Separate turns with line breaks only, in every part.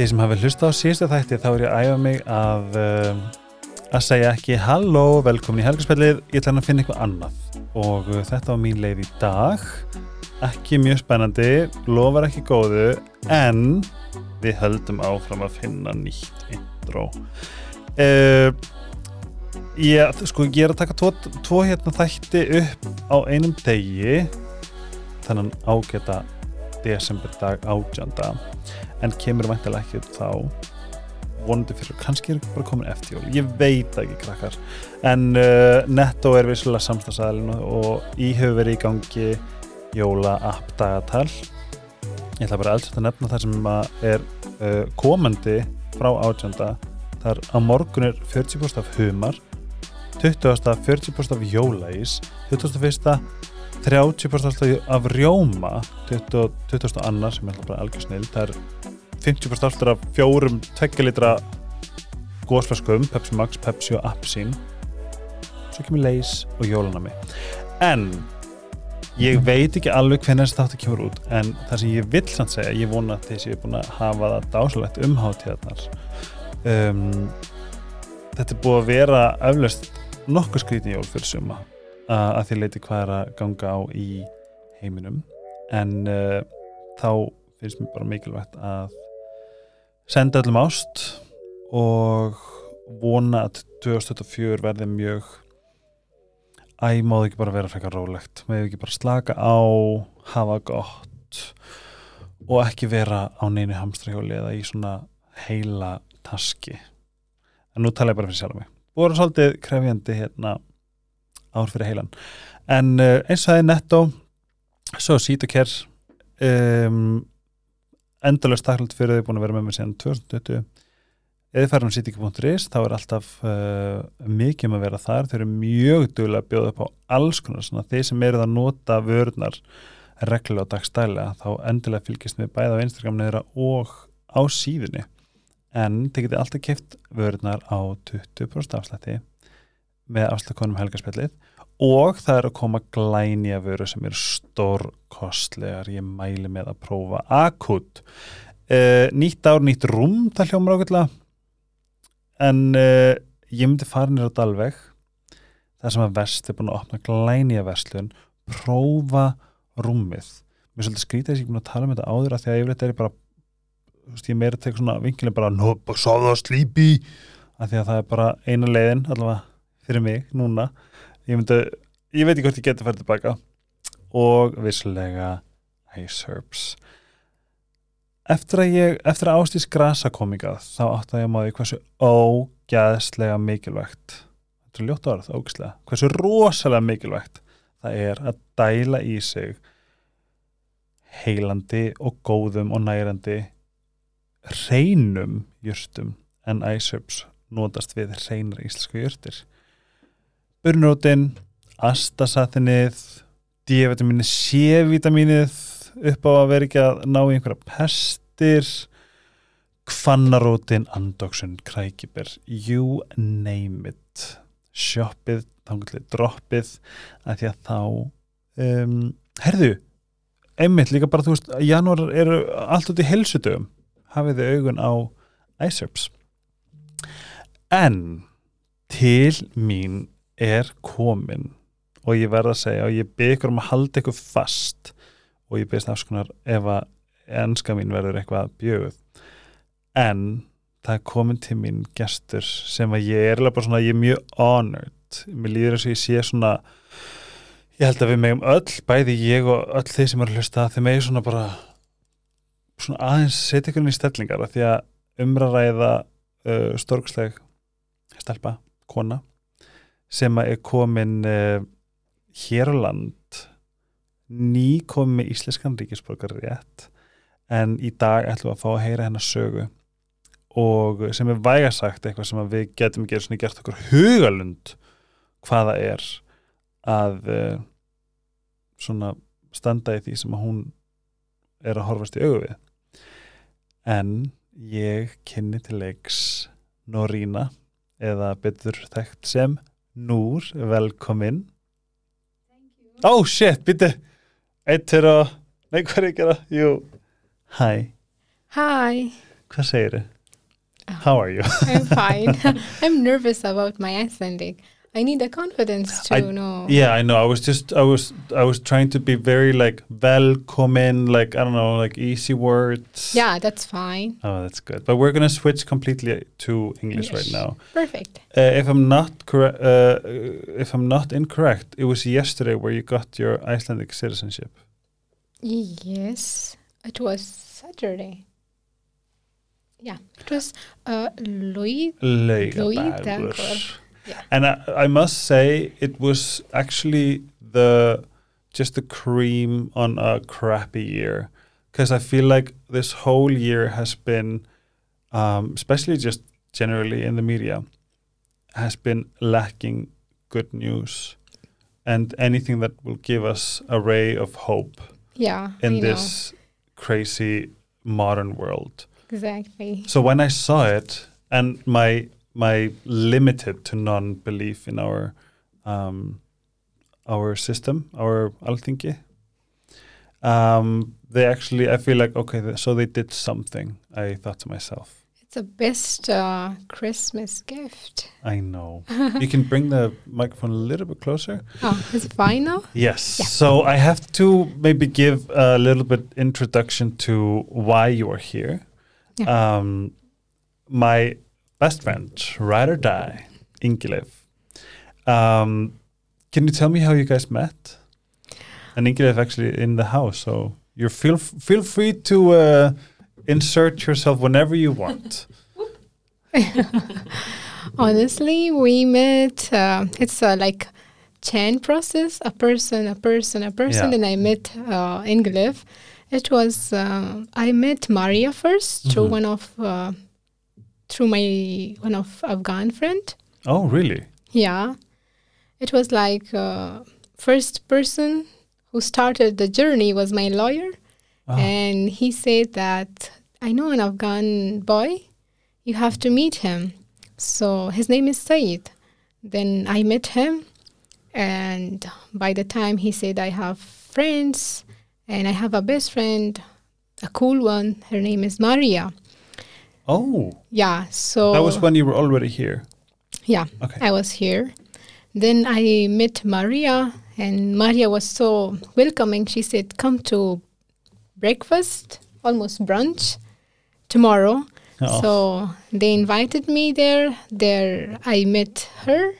Þið sem hafi hlusta á síðustu þætti þá er ég að æfa mig að um, að segja ekki halló, velkomin í helgarspillið ég ætla hann að finna eitthvað annað. Og uh, þetta var mín leið í dag. Ekki mjög spennandi lofar ekki góðu en við höldum áfram að finna nýtt intro. Uh, ég, sko, ég er að taka tvo, tvo hérna þætti upp á einum degi. Þennan ágæta desemberdag átjanda en kemur vantilega ekki upp þá vonandi fyrir, kannski er bara komin eftir jól, ég veit ekki krakkar en uh, Netto er vissulega samstagsæðalinn og í hefur verið í gangi jóla app dagatal ég ætla bara alls að nefna það sem er uh, komandi frá átjönda þar að morgun er 40% af humar 20. 40% af jólaís 21. 30% af rjóma 20. 20. annar sem er bara algjör snill það er 50% aftur af fjórum 2 litra góðsflaskum Pepsi Max, Pepsi og Apsin svo kemur leis og jólanami en ég veit ekki alveg hvernig þessi þáttu kemur út en það sem ég vil samt segja ég vona að þessi er búin að hafa það dásalegt umháttíðarnar um, þetta er búið að vera aflöst nokkuð skrítin jól fyrir suma að því leiti hvað er að ganga á í heiminum. En uh, þá finnst mér bara mikilvægt að senda öllum ást og vona að 2024 verði mjög æg máðu ekki bara vera frekar rólegt? Maður ekki bara slaka á hafa gott og ekki vera á neinu hamstrahjóli eða í svona heila taski? En nú tala ég bara fyrir sjálf mig. Voru svolítið krefjandi hérna ár fyrir heilan. En uh, eins og það er netto svo sítuker um, endalust takklátt fyrir þau búin að vera með mér síðan 2020 eða þið farum sýtingi.is þá er alltaf uh, mikið um að vera þar. Þau eru mjög duglega að bjóða upp á alls konar svona. Þeir sem eru að nota vörðnar reglulega og dagstælega þá endilega fylgjast við bæða á Instagram neðra og á síðunni. En þið getið alltaf kæft vörðnar á 20% afslætti með afslætkonum helgarspillið og það er að koma glænja vöru sem er stórkostlegar. Ég mæli með að prófa akut uh, nýtt ár, nýtt rúm það hljómar ákveðlega en uh, ég myndi fara nýra á Dalveg það sem að vest er búin að opna glænja verslun prófa rúmið. Mér er svolítið skrítið að ég er búin að tala um þetta áður að því að yfirleitt er ég bara ég meira að teka svona vingilin bara no, sáða slípi að því að það er bara eina leiðin allavega fyrir mig núna. Ég myndi, ég veit ekki hvort ég geti að fara tilbaka. Og visslega Ice Herbs eftir að ég eftir að ástís grasa kominga þá átt að ég maður hversu ógæðslega mikilvægt þetta er ljótt orð, ógæðslega hversu rosalega mikilvægt það er að dæla í sig heilandi og góðum og nærandi hreinum júrstum en Herbs notast við hreinar íslensku júrtir burnurótin, astasatinið, D-vitaminið, C-vitaminið upp á að vera ekki að ná í einhverja pestir, kvannarótin, andoksun, krækibir, you name it, shoppið, þannig droppið, að því að þá, um, herðu, einmitt líka bara, þú veist, janúar eru allt út í helsutugum, hafið þið augun á iSerbs. En til mín er komin. Og ég verða að segja og ég ykkur um að halda ykkur fast og ég byrðist afskonar ef að ennska mín verður eitthvað bjöguð en það er komin til mín gestur sem að ég er bara svona, ég er mjög honored. Mér líður eins og ég sé svona ég held að við megum öll, bæði ég og öll þeir sem eru að hlusta, þeir megi svona bara svona aðeins setja ykkur inn í stellingar því að umræða uh, storksleg stelpa, kona sem er komin uh, hér á land ný komin með íslenskan ríkisborgar rétt en í dag ætlum við að fá að heyra hennar sögu og sem er vægasagt eitthvað sem við getum ekki svona gert okkur hugalund hvaða er að uh, svona standa í því sem að hún er að horfast í augu við. En ég kynni til leiks Norína eða betur þekkt sem Núr, velkomin Oh shit, býtti Eittir og, nei hvað er ekki að Jú, hæ
Hæ,
Hvað segir þið? How are you?
I'm fine. I'm nervous about my Icelandic. I need the confidence to
I-
know.
Yeah, I know. I was just I was I was trying to be very like velkomin, like I don't know, like easy words.
Yeah, that's fine.
Oh, that's good. But we're gonna switch completely to English right
English.
now.
Perfect.
Uh, if I'm not correct, uh, if I'm not incorrect, it was yesterday where you got your Icelandic citizenship.
Yes, it was Saturday. Yeah, it was uh, Louis.
Laugardagur.
Yeah.
And I, I must say, it was actually the just the cream on a crappy year, because I feel like this whole year has been, um, especially just generally in the media, has been lacking good news, and anything that will give us a ray of hope
Yeah,
in this crazy modern world.
exactly.
So when I saw it, and my my limited to non belief in our um, our system, our Alþingi, um, they actually, I feel like okay, so they did something. I thought to myself,
It's the best uh, Christmas gift.
I know. you can bring the microphone a little bit closer.
Oh, is it fine now?
Yes.
Yeah.
So I have to maybe give a little bit introduction to why you are here. Um, my best friend, ride or die, Ingileif. Um, can you tell me how you guys met? And Ingileif actually in the house, so you feel feel free to uh, insert yourself whenever you want.
Honestly, we met. Uh, it's uh, like chain process. A person, a person, a person.
Yeah.
And I met uh, Ingileif. It was uh, I met Maria 1st through
Mhm.
one of uh, through my one of Afghan friend.
Oh, really?
Yeah, it was like uh, first person who started the journey was my lawyer,
Oh,
and he said that I know an Afghan boy. You have to meet him. So his name is Saeed. Then I met him, and by the time he said I have friends and I have a best friend, a cool one. Her name is Maria.
Oh,
Yeah. So
that was when you were already here.
yeah.
Okay.
I was here. Then I met Maria, and Maria was so welcoming. She said, Come to breakfast, almost brunch, tomorrow.
Oh.
So they invited me there. There I met her.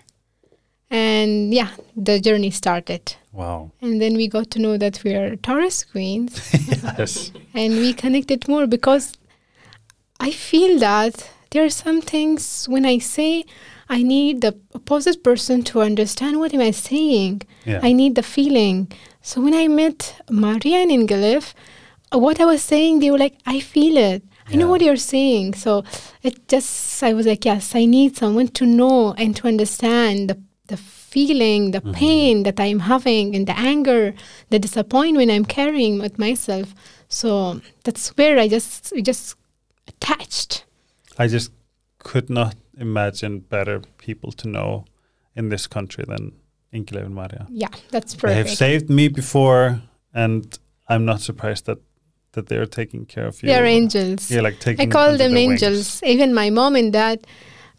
And yeah, the journey started.
wow.
And then we got to know that we are Taurus queens
yes.
and we connected more because I feel that there are some things when I say I need the opposite person to understand what am I saying.
Yeah.
I need the feeling. So when I met Maria and Ingileif, uh, what I was saying, they were like, I feel it. I know what you're saying. So it just, I was like, yes, I need someone to know and to understand the, the feeling, the
Mhm.
pain that I'm having, and the anger, the disappointment I'm carrying with myself. So that's where I just, we just attached.
I just could not imagine better people to know in this country than Ingileif and Maria.
Yeah, that's perfect.
They have saved me before, and I'm not surprised that that they are taking care of you.
They're angels.
Yeah, like taking.
I call them
their wings.
angels. Even my mom and dad,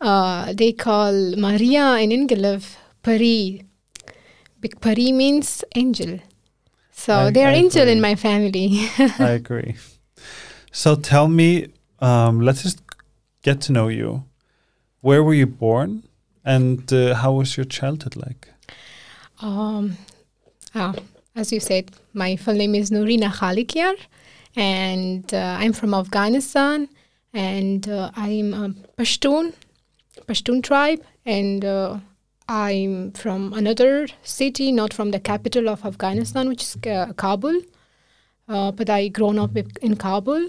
uh, they call Maria and Ingileif Pari. Big Pari means angel. So
I-
they are
I
angel
agree.
in my family.
I agree. So tell me, um, let's just get to know you. Where were you born, and uh, how was your childhood like?
um, ah, as you said, my full name is Noorina Khalikyar, and uh, I'm from Afghanistan, and uh, I'm a Pashtun, Pashtun tribe, and uh, I'm from another city, not from the capital of Afghanistan, which is Ka- Kabul. Uh, but I grown up in Kabul.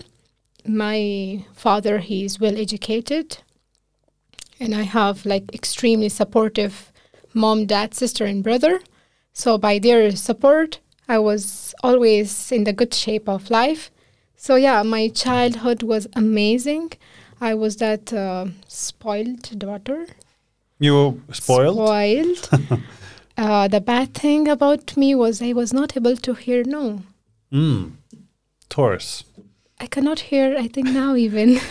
My father, he is well educated, and I have like extremely supportive mom, dad, sister, and brother. So by their support, I was always in the good shape of life. So yeah, my childhood was amazing. I was that uh, spoiled daughter.
You were spoiled.
Spoiled. uh, the bad thing about me was I was not able to hear no.
Mm. Taurus.
I cannot hear. I think now even.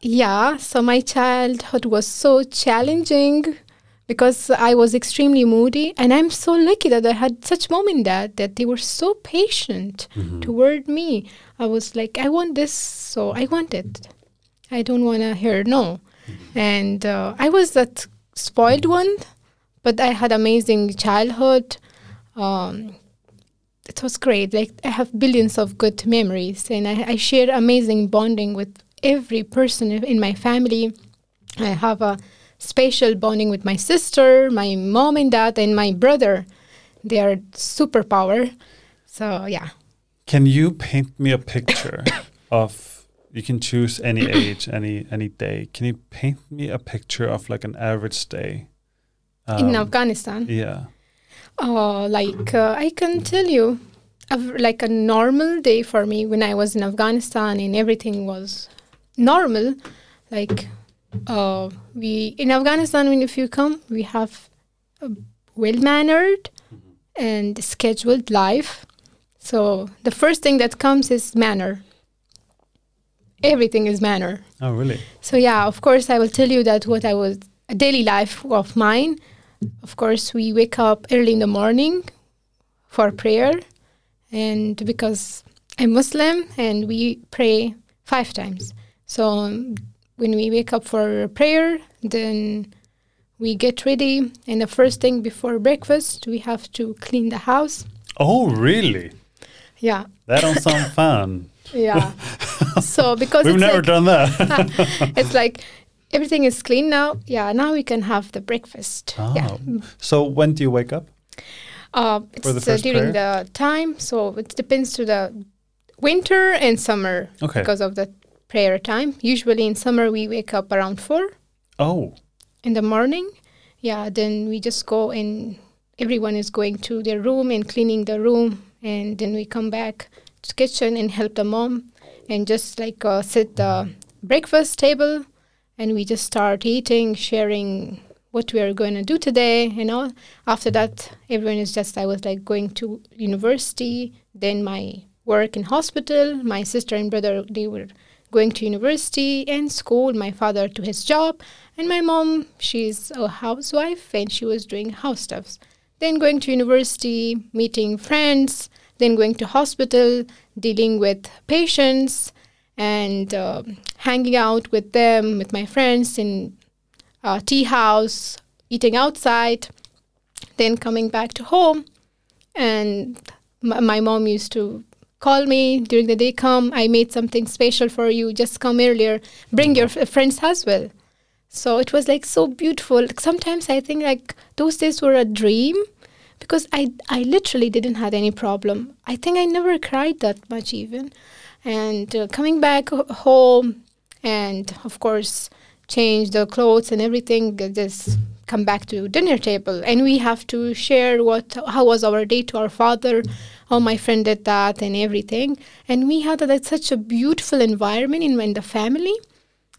yeah. So my childhood was so challenging because I was extremely moody, and I'm so lucky that I had such mom and dad that they were so patient
Mhm.
toward me. I was like, I want this, so I want it. I don't want to hear no. And uh, I was that spoiled one, but I had amazing childhood. Um, it was great. Like I have billions of good memories, and I, I share amazing bonding with every person in my family. I have a special bonding with my sister, my mom and dad, and my brother. They are superpower. So yeah.
Can you paint me a picture of? You can choose any age, any any day. Can you paint me a picture of like an average day?
in
Um,
Afghanistan.
Yeah.
Oh, like uh, I can tell you, like a normal day for me when I was in Afghanistan and everything was normal. Like, uh, we in Afghanistan when if you come, we have a well mannered and scheduled life. So the first thing that comes is manner. Everything is manner.
Oh, really?
So yeah, of course, I will tell you that what I was a daily life of mine. Of course, we wake up early in the morning for prayer, and because I'm Muslim, and we pray five times. So um, when we wake up for prayer, then we get ready, and the first thing before breakfast, we have to clean the house.
Oh, really?
Yeah,
That don't sound fun.
yeah. so because
We've never
like,
done that.
it's like everything is clean now. Yeah, now we can have the breakfast. Yeah.
Oh. So when do you wake up?
Uh,
For the
it's uh, during the time, so it depends to the winter and summer
Okay.
because of the prayer time. Usually in summer we wake up around four.
Oh.
in the morning. Yeah, then we just go and everyone is going to their room and cleaning the room, and then we come back to kitchen and help the mom and just like uh, sit the breakfast table, and we just start eating, sharing what we are going to do today and all. After that, everyone is just I was like going to university, then my work in hospital. My sister and brother they were going to university and school. My father to his job, and my mom she's a housewife and she was doing house stuffs. Then going to university, meeting friends, then going to hospital, dealing with patients, and uh, hanging out with them, with my friends in uh, tea house, eating outside, then coming back to home. And my, my mom used to call me during the day, come, I made something special for you, just come earlier, bring your f- friends as well. So it was like so beautiful. Sometimes I think like those days were a dream because I, I literally didn't have any problem. I think I never cried that much even. And uh, coming back home and of course change the clothes and everything, uh, just come back to dinner table. And we have to share what how was our day to our father how my friend did that and everything. And we had that such a beautiful environment in, in the family.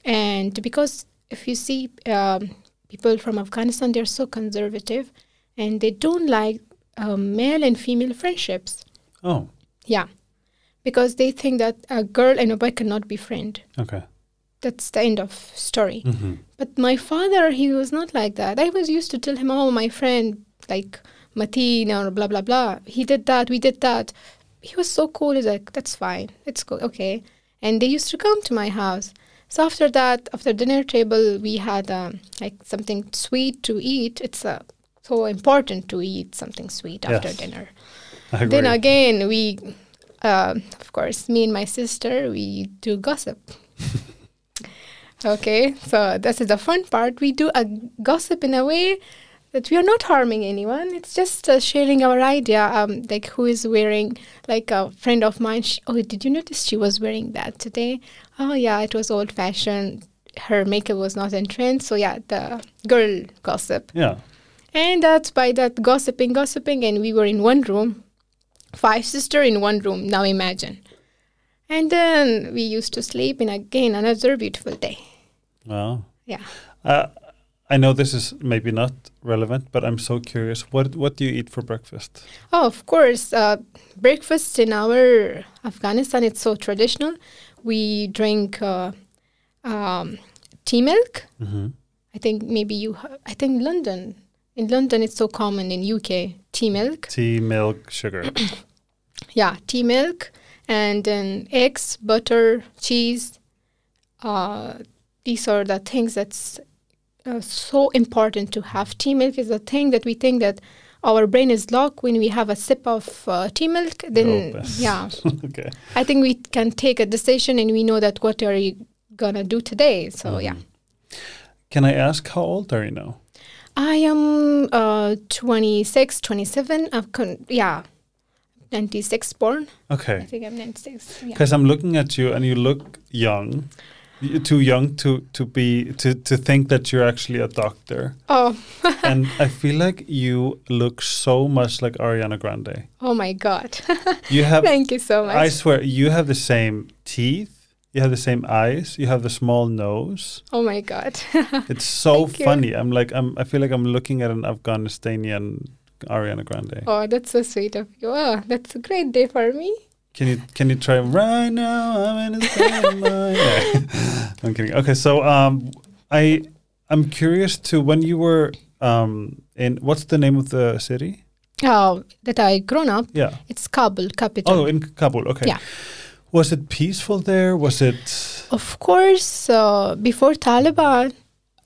And because if you see um, people from afghanistan they're so conservative and they don't like um, male and female friendships.
Oh,
yeah because they think that a girl and a boy cannot be friend
okay.
that's the end of story
hmm
but my father, he was not like that. I was used to tell him, oh, my friend, like Mateen or blah, blah, blah. He did that, we did that. He was so cool. He's like, that's fine. It's cool. Okay. And they used to come to my house. So after that, after dinner table, we had um, like something sweet to eat. It's uh, so important to eat something sweet after
Yes.
dinner.
I agree.
Then again, we, uh, of course, me and my sister, we do gossip. okay, so this is the fun part. We do a gossip in a way that we are not harming anyone. It's just uh, sharing our idea. Um, like who is wearing, like a friend of mine. She, oh, did you notice she was wearing that today? Oh yeah, it was old fashioned. Her makeup was not in trend. So yeah, the girl gossip.
yeah.
And that's by that gossiping, gossiping, and we were in one room, five sister in one room. Now imagine. And then we used to sleep, in again another beautiful day.
Well,
Yeah.
uh, I know this is maybe not relevant, but I'm so curious. What what do you eat for breakfast?
Oh, of course. Uh, breakfast in our Afghanistan, it's so traditional. We drink uh, um, tea milk.
Mm-hmm.
I think maybe you. I think London. In London, it's so common. In UK, tea milk.
Tea, milk, sugar.
Yeah, tea milk, and then eggs, butter, cheese. Uh, these are the things that's uh, so important to have. Tea milk is a thing that we think that our brain is locked when we have a sip of uh, tea milk. Then,
Oh,
yeah,
okay.
I think we can take a decision and we know that what are you gonna do today. So yeah,
Mhm. Can I ask how old are you now?
I am uh, 26, 27. I've con- yeah, 96 born.
Okay.
I think I'm 96. Yeah.
Because I'm looking at you and you look young. You're too young to, to be to, to think that you're actually a doctor.
Oh,
and I feel like you look so much like Ariana Grande.
oh my God.
You have
Thank you so much.
I swear you have the same teeth, you have the same eyes, you have the small nose.
oh my God.
It's so
Thank you.
funny. I'm like I'm I feel like I'm looking at an Afghanistanian Ariana Grande.
oh, that's so sweet of you. Oh, that's a great day for me.
Can you can you try right now? I'm in a state of mind. Yeah. I'm kidding. Okay, so um, I I'm curious to when you were um in what's the name of the city?
Oh, that I grown up.
Yeah.
It's Kabul, capital.
Oh, in Kabul. Okay.
Yeah.
Was it peaceful there? Was it?
Of course, uh, before Taliban,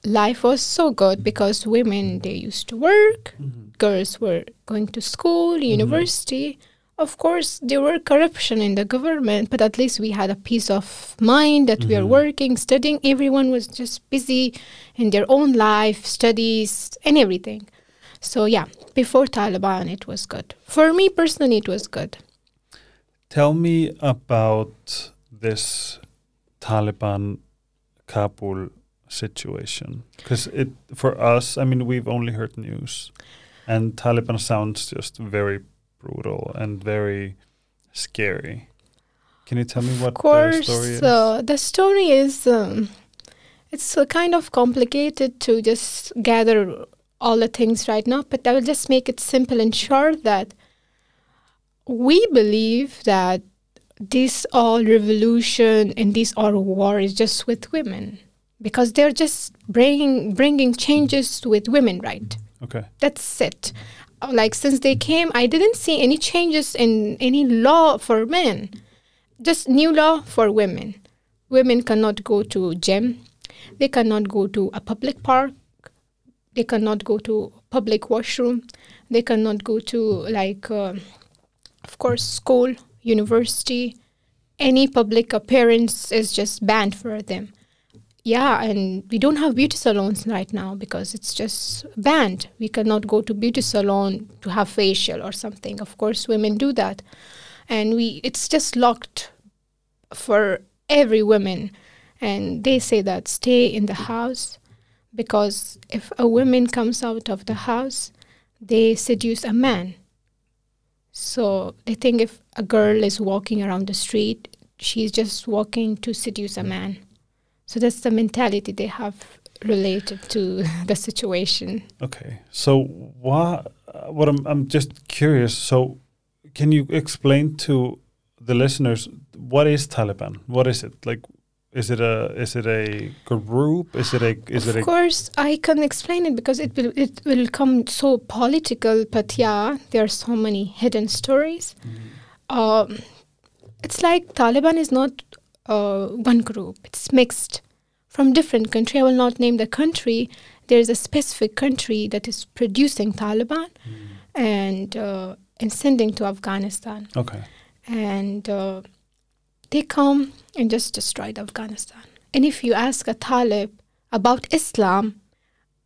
life was so good because women they used to work, girls were going to school, university. Of course, there were corruption in the government, but at least we had a peace of mind that we are
Mhm.
working, studying. Everyone was just busy in their own life, studies, and everything. So yeah, before Taliban, it was good. For me personally, it was good.
Tell me about this Taliban Kabul situation because it for us. I mean, we've only heard news, and Taliban sounds just very brutal and very scary. Can you tell me what
of course,
the story is?
uh, the story is um, it's uh, kind of complicated to just gather all the things right now, but I will just make it simple and short that we believe that this all revolution and this all war is just with women because they're just bringing bringing changes with women, right?
okay.
That's it. Like since they came, I didn't see any changes in any law for men. Just new law for women. Women cannot go to gym. They cannot go to a public park. They cannot go to public washroom. They cannot go to like, uh, of course, school, university. Any public appearance is just banned for them. Yeah, and we don't have beauty salons right now because it's just banned. We cannot go to beauty salon to have facial or something. Of course, women do that, and we it's just locked for every woman, and they say that stay in the house because if a woman comes out of the house, they seduce a man. So they think if a girl is walking around the street, she's just walking to seduce a man. So that's the mentality they have related to the situation.
Okay. So what? What I'm I'm just curious. So, can you explain to the listeners what is Taliban? What is it like? Is it a is it a group? Is it a is
of
it a
course, I can explain it because it will it will come so political. But yeah, there are so many hidden stories. Um, it's like Taliban is not uh, one group; it's mixed from different country. I will not name the country. There is a specific country that is producing Taliban and uh, and sending to Afghanistan.
okay?
and uh, they come and just destroyed Afghanistan. And if you ask a Talib about Islam,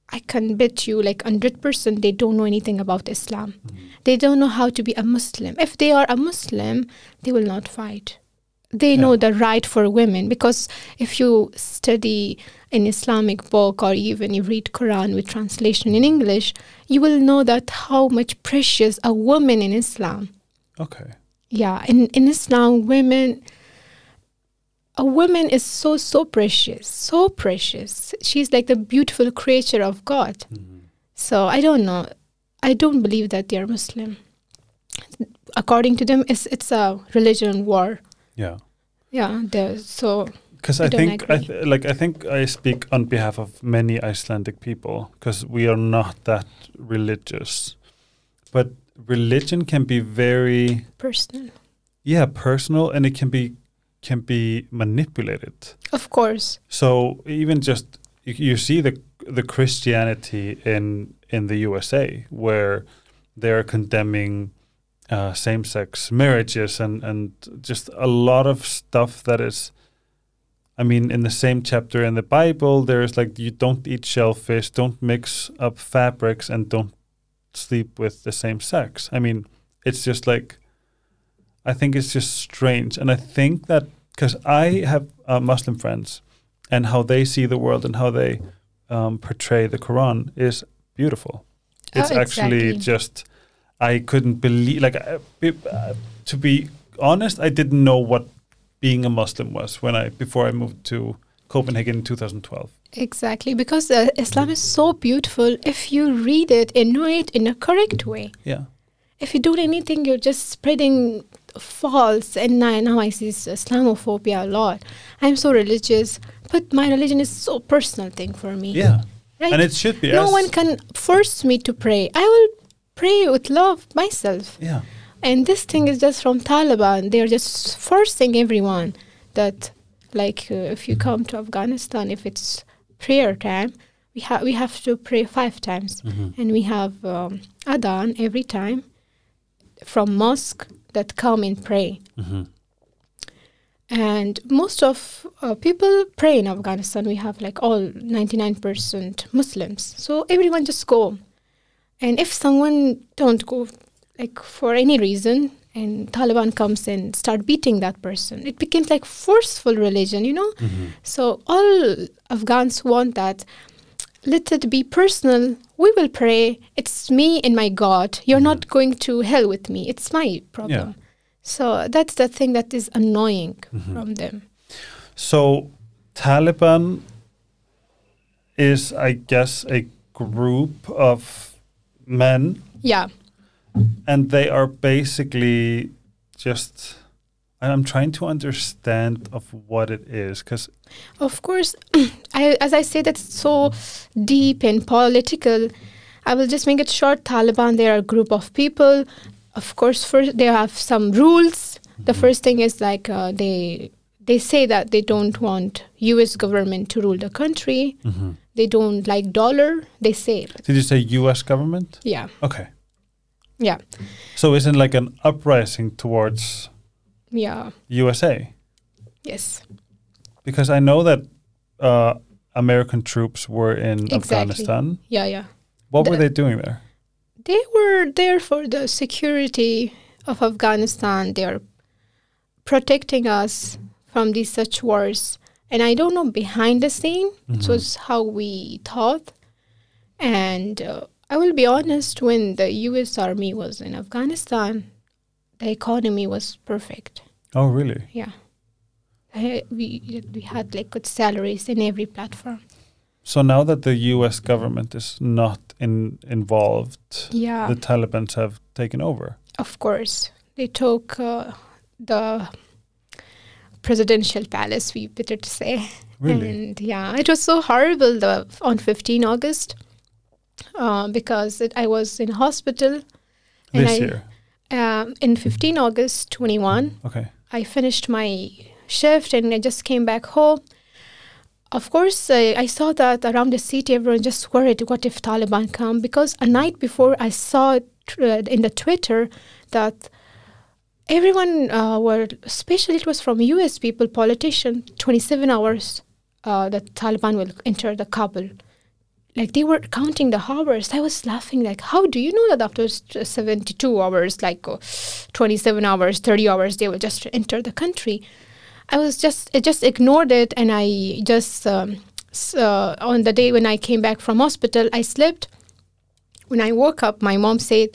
I can bet you like 100% they don't know anything about Islam. Mm-hmm. They don't know how to be a Muslim. If they are a Muslim, they will not fight. They know the right for women because if you study an Islamic book or even you read Quran with translation in English, you will know that how much precious a woman in Islam
Okay.
yeah in, in islam women a woman is so so precious, so precious. She's like the beautiful creature of God. Mm-hmm. So I don't know. I don't believe that they are Muslim. According to them, it's it's a religion war.
Yeah.
Yeah, so
Because
I
I, think, I th- like, I think I speak on behalf of many Icelandic people because we are not that religious, but religion can be very,
personal.
yeah, personal, and it can be can be manipulated.
Of course.
So even just you, you see the the Christianity in in the USA where they're condemning uh, same sex marriages and and just a lot of stuff that is. I mean, in the same chapter in the Bible, there's like you don't eat shellfish, don't mix up fabrics, and don't sleep with the same sex. I mean, it's just like I think it's just strange, and I think that because I have uh, Muslim friends, and how they see the world and how they um, portray the Quran is beautiful. It's
Oh,
actually just I couldn't believe like I, uh, to be honest, I didn't know what being a Muslim was when I before I moved to Copenhagen in 2012.
Exactly, because uh, Islam is so beautiful if you read it and know it in a correct way.
Yeah,
If you do anything, you're just spreading false. And now, now I see Islamophobia a lot. I'm so religious, but my religion is so personal thing for me.
yeah,
right?
and it should be.
no
as-
one can force me to pray. I will pray with love myself.
Yeah,
And this thing is just from Taliban. They're just forcing everyone that, like, uh, if you come to Afghanistan, if it's prayer time, we have we have to pray five times,
Mhm.
and we have um, adhan every time from mosque that come and pray.
hmm
And most of uh, people pray in Afghanistan. We have like all 99% Muslims. So everyone just go. And if someone don't go, like for any reason, and Taliban comes and start beating that person, it becomes like forceful religion, you know?
hmm
So all Afghans want that. Let it be personal. We will pray. It's me and my God. You're mm-hmm. not going to hell with me. It's my problem. So that's the thing that is annoying mm-hmm. from them.
So Taliban is, I guess, a group of men,
Yeah.
and they are basically just. I'm trying to understand of what it is because
Of course, I, as I say, that's so deep and political. I will just make it short. Taliban, they are a group of people. Of course, first they have some rules. The first thing is like uh, they they say that they don't want U.S. government to rule the country. They don't like dollar. They say,
did you say U.S. government?
yeah,
Okay,
yeah,
so isn't like an uprising towards
yeah,
USA
yes,
because I know that uh, American troops were in
Exactly.
Afghanistan.
yeah, yeah.
What were they doing there?
They were there for the security of Afghanistan. They are protecting us from these such wars. And I don't know behind the scene. It was how we thought. And uh, I will be honest, when the U.S. Army was in Afghanistan, the economy was perfect.
Oh, really?
Yeah, I, we we had like good salaries in every platform.
So now that the U.S. government is not in, involved,
Yeah.
the Taliban have taken over.
Of course, they took uh, the presidential palace. We better to say.
Really?
And yeah, it was so horrible the, on 15 August uh, because it, I was in hospital. and
this
I,
year.
Um, in 15 August 21,
Okay.
I finished my shift and I just came back home. Of course, I, I saw that around the city, everyone just worried, what if Taliban come? Because a night before, I saw uh, in the Twitter that everyone uh, were, especially it was from U.S. people, politician, 27 hours uh, that Taliban will enter the Kabul. Like they were counting the hours. I was laughing. Like, how do you know that after 72 hours, like uh, 27 hours, 30 hours, they will just enter the country? I was just, I just ignored it, and I just um, s- uh, on the day when I came back from hospital, I slept. When I woke up, my mom said,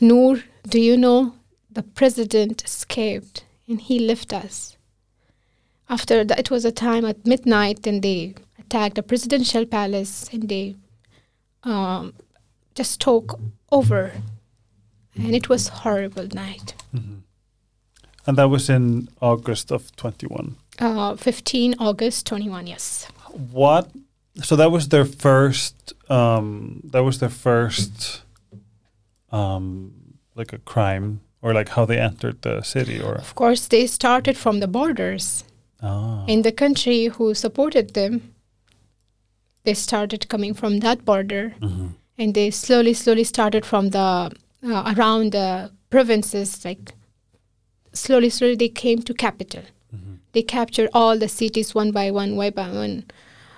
"Noor, do you know the president escaped and he left us?" after that, it was a time at midnight, and they attacked the presidential palace, and they um, just took over, and it was horrible night.
Mhm. And that was in August of 21.
Uh, 15 August 21. Yes.
What? So that was their first. Um, that was their first. Um, like a crime, or like how they entered the city, or
Of course, they started from the borders.
ah,
In the country who supported them, they started coming from that border,
mhm.
and they slowly, slowly started from the uh, around the provinces. Like slowly, slowly, they came to capital.
Mhm.
They captured all the cities one by one, one by one.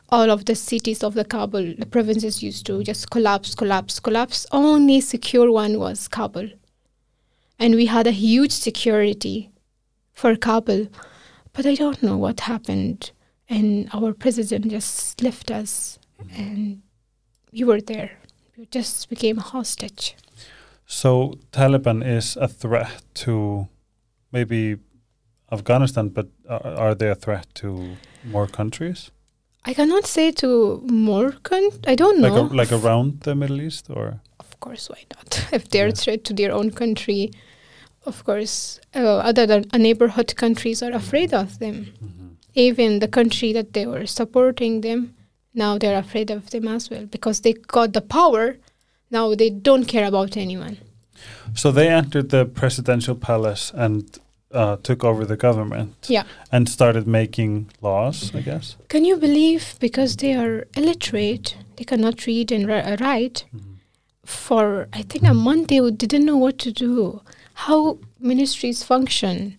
All of the cities of the Kabul, the provinces used to just collapse, collapse, collapse. Only secure one was Kabul. And we had a huge security for Kabul. But I don't know what happened. And our president just left us and we were there. We just became a hostage.
So Taliban is a threat to maybe Afghanistan, but are, are they a threat to more countries,
I cannot say to more con- I don't know.
like a, like around the Middle East, or
Of course, why not? If they're
Yeah.
a threat to their own country, of course, uh, other than neighborhood countries are afraid of them. Even the country that they were supporting them, now they're afraid of them as well because they got the power. Now they don't care about anyone.
so they entered the presidential palace and uh, took over the government
Yeah.
and started making laws. I guess.
Can you believe because they are illiterate, they cannot read and uh, write? For I think a month they didn't know what to do, how ministries function.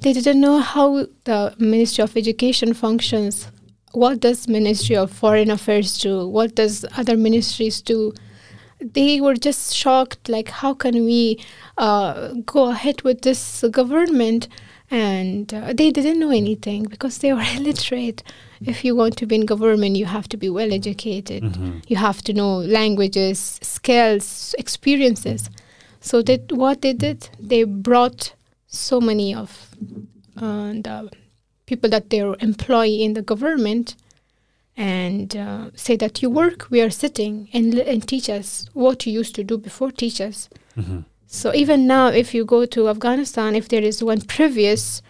They didn't know how the Ministry of Education functions. What does Ministry of Foreign Affairs do? What does other ministries do? They were just shocked. Like, how can we uh, go ahead with this government? And uh, they didn't know anything because they were illiterate. If you want to be in government, you have to be well educated.
Mhm.
You have to know languages, skills, experiences. So that what they did, they brought so many of uh, the people that they employ in the government and uh, say that you work, we are sitting and, and teach us what you used to do before, teach us.
Mhm.
So even now, if you go to Afghanistan, if there is one previous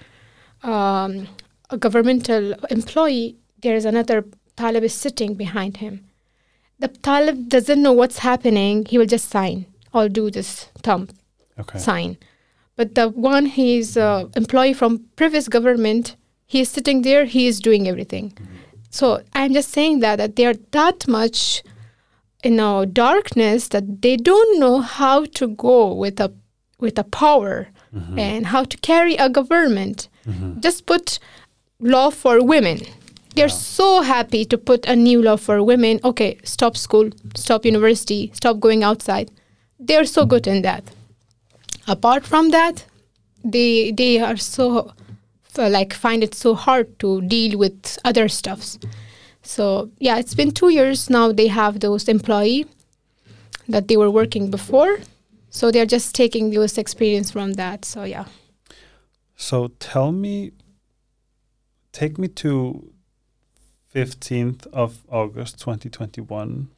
um, a governmental employee, there is another Talib is sitting behind him. The Talib doesn't know what's happening. He will just sign or do this thumb
Okay.
sign. But the one he's uh, employee from previous government, he is sitting there. He is doing everything. So I'm just saying that that they are that much, you know, darkness that they don't know how to go with a with a power
Mhm.
and how to carry a government.
Mhm.
Just put law for women. They're so happy to put a new law for women. Okay, stop school, stop university, stop going outside. They're so good in that. Apart from that, they they are so like find it so hard to deal with other stuffs. So yeah, it's been two years now. They have those employee that they were working before, so they're just taking those experience from that. So yeah.
So tell me, take me to 15th of August 2021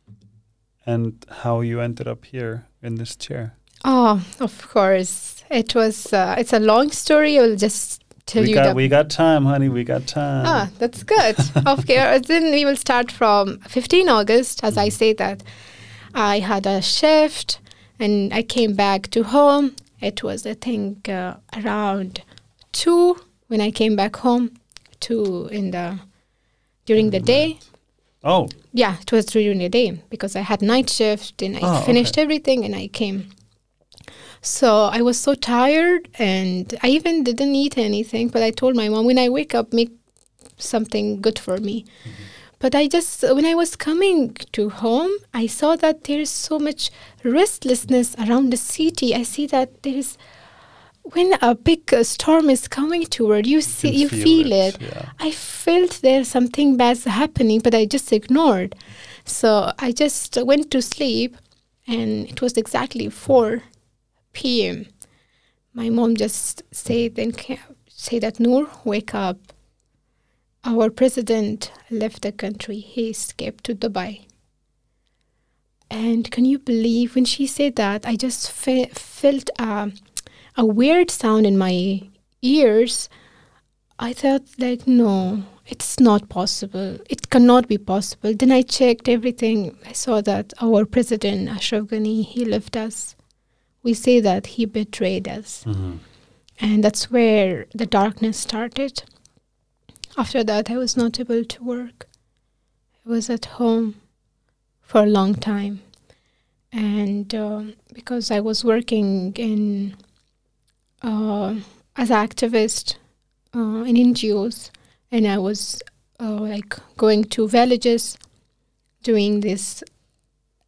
and how you ended up here in this chair.
Oh, of course. It was. Uh, it's a long story. I'll just tell
we
you
got we got time, honey. We got time.
ah, that's good. okay, then we will start from 15 August. As I say that, I had a shift, and I came back to home. It was, I think, uh, around two when I came back home. Two in the during the day.
Oh,
Yeah, it was during the day because I had night shift and I
Ah,
finished
okay.
everything and I came. So I was so tired and I even didn't eat anything. But I told my mom when I wake up, make something good for me. But I just when I was coming to home, I saw that there is so much restlessness around the city. I see that there is when a big uh, storm is coming toward you, see
can
you feel, it.
Yeah.
I felt there's something bad's happening, but I just ignored. So I just went to sleep, and it was exactly 4 p.m. My mom just said, then say that Noor, wake up. our president left the country. He escaped to Dubai. And can you believe when she said that? I just fe- felt a, a weird sound in my ears. I thought, like, no, it's not possible. It cannot be possible. Then I checked everything. I saw that our president, Ashraf Ghani, he left us. We say that he betrayed us.
Mm-hmm.
And that's where the darkness started. After that, I was not able to work. I was at home for a long time. And um because I was working in uh, as an activist uh, in NGOs, and I was uh, like going to villages, doing this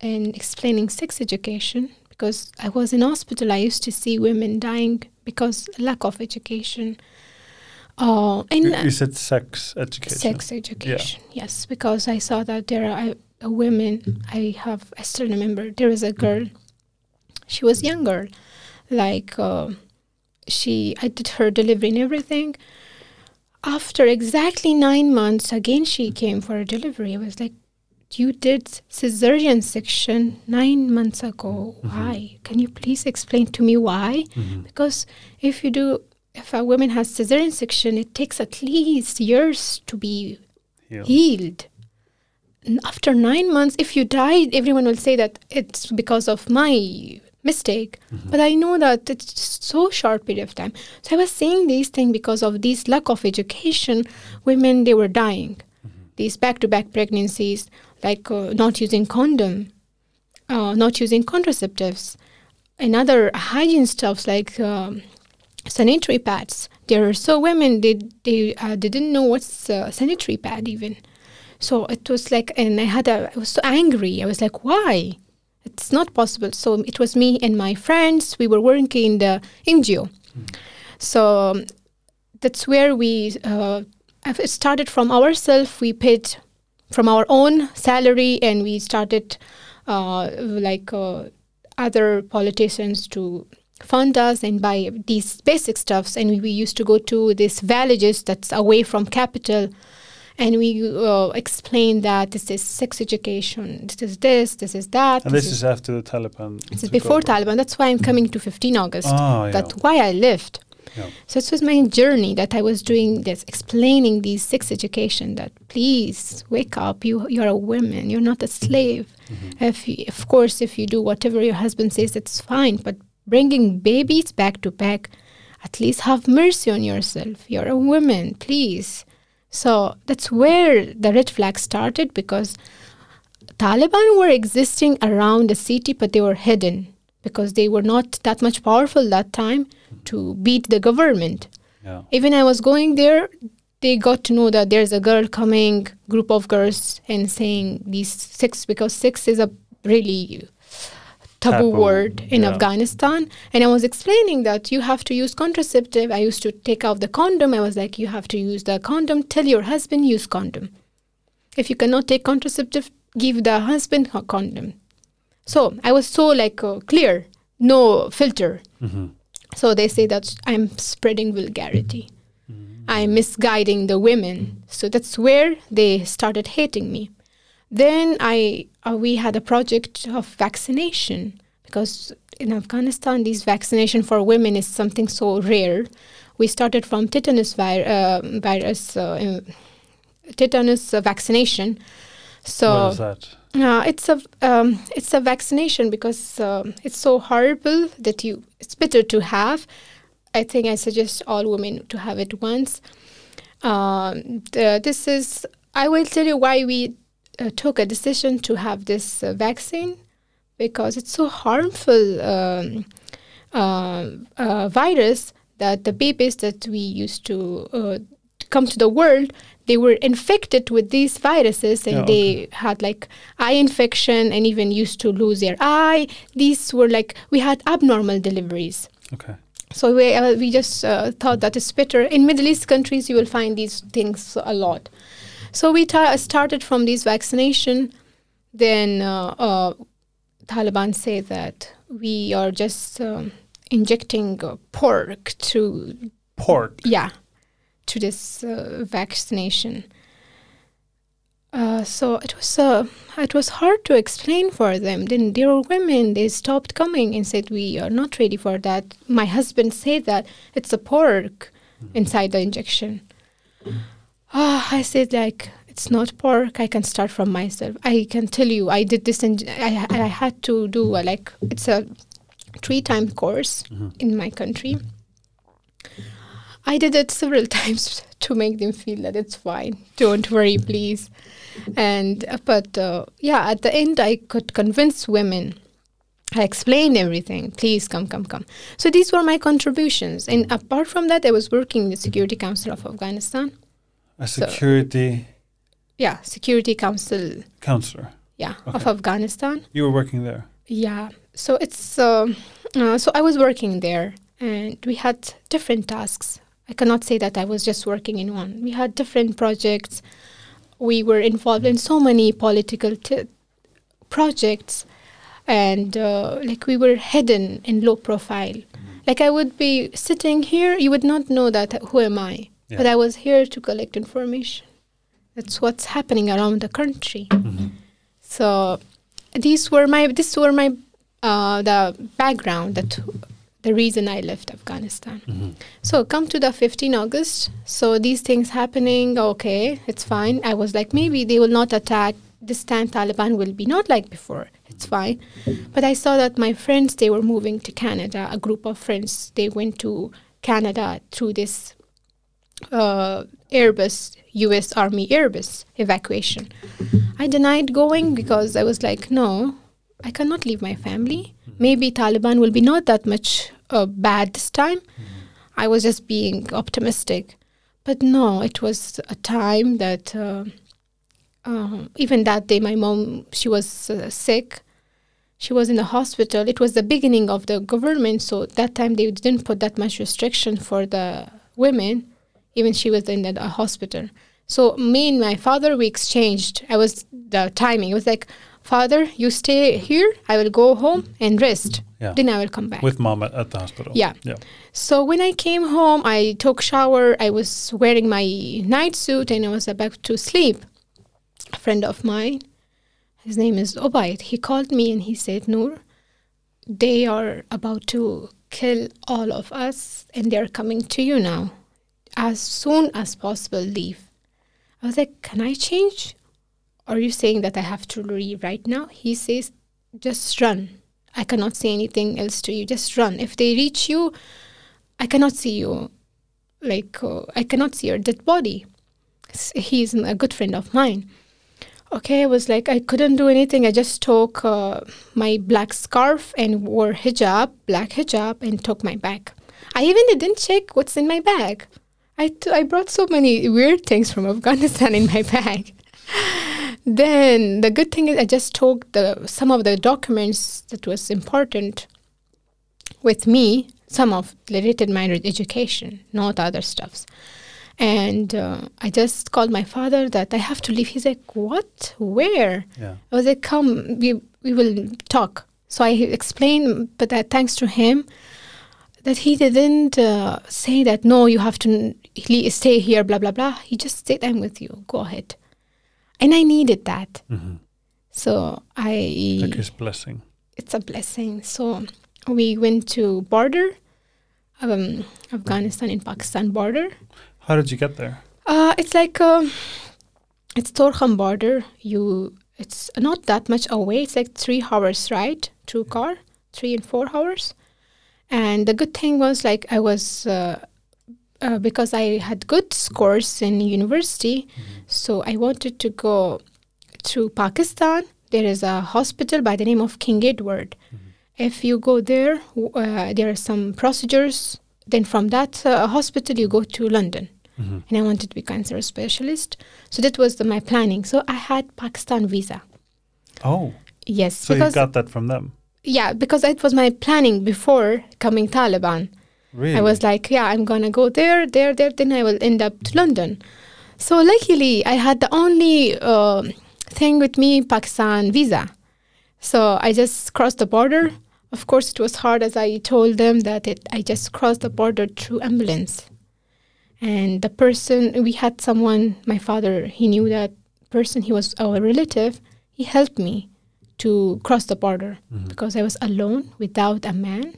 and explaining sex education. Because I was in hospital, I used to see women dying because lack of education. Uh, and
You, you said sex education.
sex education yes because i saw that there are uh, women i have i still remember there was a girl she was younger like uh, she i did her delivery and everything after exactly nine months again she came for a delivery i was like you did cesarean section nine months ago. Mm-hmm. Why? Can you please explain to me why?
Mhm.
because if you do if a woman has cesarean section it takes at least years to be
Heal.
healed. And after nine months if you die everyone will say that it's because of my mistake. Mm-hmm. But i know that it's so short period of time. So i was saying these things because of this lack of education. Women they were dying. Mm-hmm. These back-to-back pregnancies like uh, not using condom uh, not using contraceptives and other hygiene stuffs like um, sanitary pads. There are so women they they uh, they didn't know what's uh, sanitary pad even. So it was like, and I had a I was so angry. I was like, why? It's not possible. So it was me and my friends. We were working in the NGO. So um, that's where we uh, it started from ourselves. We paid from our own salary, and we started uh, like uh, other politicians to fund us and buy these basic stuffs. And we, we used to go to these villages that's away from capital, and we uh, explain that this is sex education, this is this, this is that.
And this is after the Taliban.
this is before
over.
Taliban. That's why I'm coming to 15 August.
Ah, yeah.
That's why I left.
Yeah.
So it was my journey that I was doing this, explaining these sex education. That please wake up. You you're a woman. You're not a slave.
Mm-hmm.
If you, of course, if you do whatever your husband says, it's fine. But bringing babies back to back, at least have mercy on yourself. You're a woman, please. So that's where the red flag started because Taliban were existing around the city, but they were hidden because they were not that much powerful that time to beat the government.
Yeah.
Even I was going there, they got to know that there's a girl coming, group of girls, and saying these six because six is a really taboo,
Taboo,
word in
yeah.
Afghanistan. And I was explaining that you have to use contraceptive. I used to take out the condom. I was like, you have to use the condom. Tell your husband use condom. If you cannot take contraceptive, give the husband a condom. So I was so like uh, clear, no filter.
hmm
So they say that I'm spreading vulgarity. I'm misguiding the women. So that's where they started hating me. Then I uh, we had a project of vaccination because in Afghanistan this vaccination for women is something so rare. We started from tetanus vi- uh, virus uh, uh, tetanus uh, vaccination. So
what is that?
uh, it's a um, it's a vaccination because um it's so horrible that you it's better to have. I think I suggest all women to have it once. Um, the, this is I will tell you why we uh, took a decision to have this uh, vaccine because it's so harmful um, uh, uh, virus that the babies that we used to uh, come to the world they were infected with these viruses and
Yeah,
they had like eye infection and even used to lose their eye these were like we had abnormal deliveries
Okay.
so we, uh, we just uh, thought that it's better. In Middle East countries, you will find these things a lot. So we ta- started from this vaccination. Then uh, uh, Taliban say that we are just um, injecting uh, pork to
Pork.
yeah to this uh, vaccination. Uh, so it was uh, it was hard to explain for them. Then there were women. They stopped coming and said, "We are not ready for that." My husband said that it's a pork inside the injection. Ah, I said like it's not pork. I can start from myself. I can tell you, I did this, and I I had to do uh, like it's a three time course in my country. I did it several times to make them feel that it's fine. Don't worry, please. And uh, but uh, yeah, at the end, I could convince women. I explained everything. Please come, come, come. So these were my contributions. And apart from that, I was working in the Security Council of Afghanistan.
A security
Yeah, Security Council.
counselor.
Yeah, of Afghanistan.
You were working there.
Yeah. So it's um uh, so I was working there, and we had different tasks. I cannot say that I was just working in one. We had different projects. We were involved in so many political t- projects, and uh, like we were hidden in low profile. Like I would be sitting here, you would not know that who am I, but I was here to collect information. That's what's happening around the country. So these were my this were my uh, the background that the reason I left Afghanistan. So come to the 15 August. So these things happening. Okay, it's fine. I was like maybe they will not attack. This time Taliban will be not like before. It's fine. But I saw that my friends they were moving to Canada. A group of friends they went to Canada through this uh, Airbus, U.S. Army Airbus evacuation. I denied going because I was like, no, I cannot leave my family. Maybe Taliban will be not that much uh, bad this time. I was just being optimistic. But no, it was a time that uh, uh, even that day, my mom, she was uh, sick. She was in the hospital. It was the beginning of the government, so that time they didn't put that much restriction for the women. Even she was in the, hospital. So me and my father, we exchanged. I was the timing. It was like, father, you stay here. I will go home mm-hmm. and rest.
Yeah.
Then I will come back.
With mom at, at the hospital.
Yeah.
Yeah.
So when I came home, I took shower. I was wearing my night suit and I was about to sleep. A friend of mine, his name is Obaid, he called me and he said, Noor, they are about to kill all of us and they're coming to you now. As soon as possible, leave. I was like, can I change? Are you saying that I have to leave right now? He says, just run. I cannot say anything else to you. Just run. If they reach you, I cannot see you. Like, uh, I cannot see your dead body. He's a good friend of mine. Okay, I was like, I couldn't do anything. I just took uh, my black scarf and wore hijab, black hijab, and took my bag. I even didn't check what's in my bag. I, t- I brought so many weird things from Afghanistan in my bag. Then the good thing is I just took the some of the documents that was important with me, some of related my education, not other stuffs. And uh, I just called my father that I have to leave. He's like, "What? Where?"
Yeah.
I was like, "Come, we we will talk." So I explained, but that thanks to him, that he didn't uh, say that no, you have to stay here, blah blah blah. He just said, "I'm with you. Go ahead," and I needed that.
hmm
So I
Like his blessing.
it's a blessing. So we went to border, um, Afghanistan and Pakistan border.
How did you get there?
Uh, it's like uh, it's Torkham border. You it's not that much away. It's like three hours ride through car, three and four hours. And the good thing was like I was uh, uh, because I had good scores in university, so I wanted to go to Pakistan. There is a hospital by the name of King Edward. If you go there, uh, there are some procedures. Then from that uh, hospital, you go to London
hmm
and I wanted to be cancer specialist. So that was the, my planning. So I had Pakistan visa.
Oh,
Yes,
so you got that from them?
yeah, because it was my planning before coming Taliban.
Really?
I was like, yeah, I'm gonna go there, there, there. Then I will end up to London. So luckily, I had the only uh, thing with me Pakistan visa. So I just crossed the border. Of course, it was hard as I told them that it, I just crossed the border through ambulance. And the person, we had someone, my father, he knew that person, he was our relative, he helped me to cross the border
Mhm.
because I was alone without a man.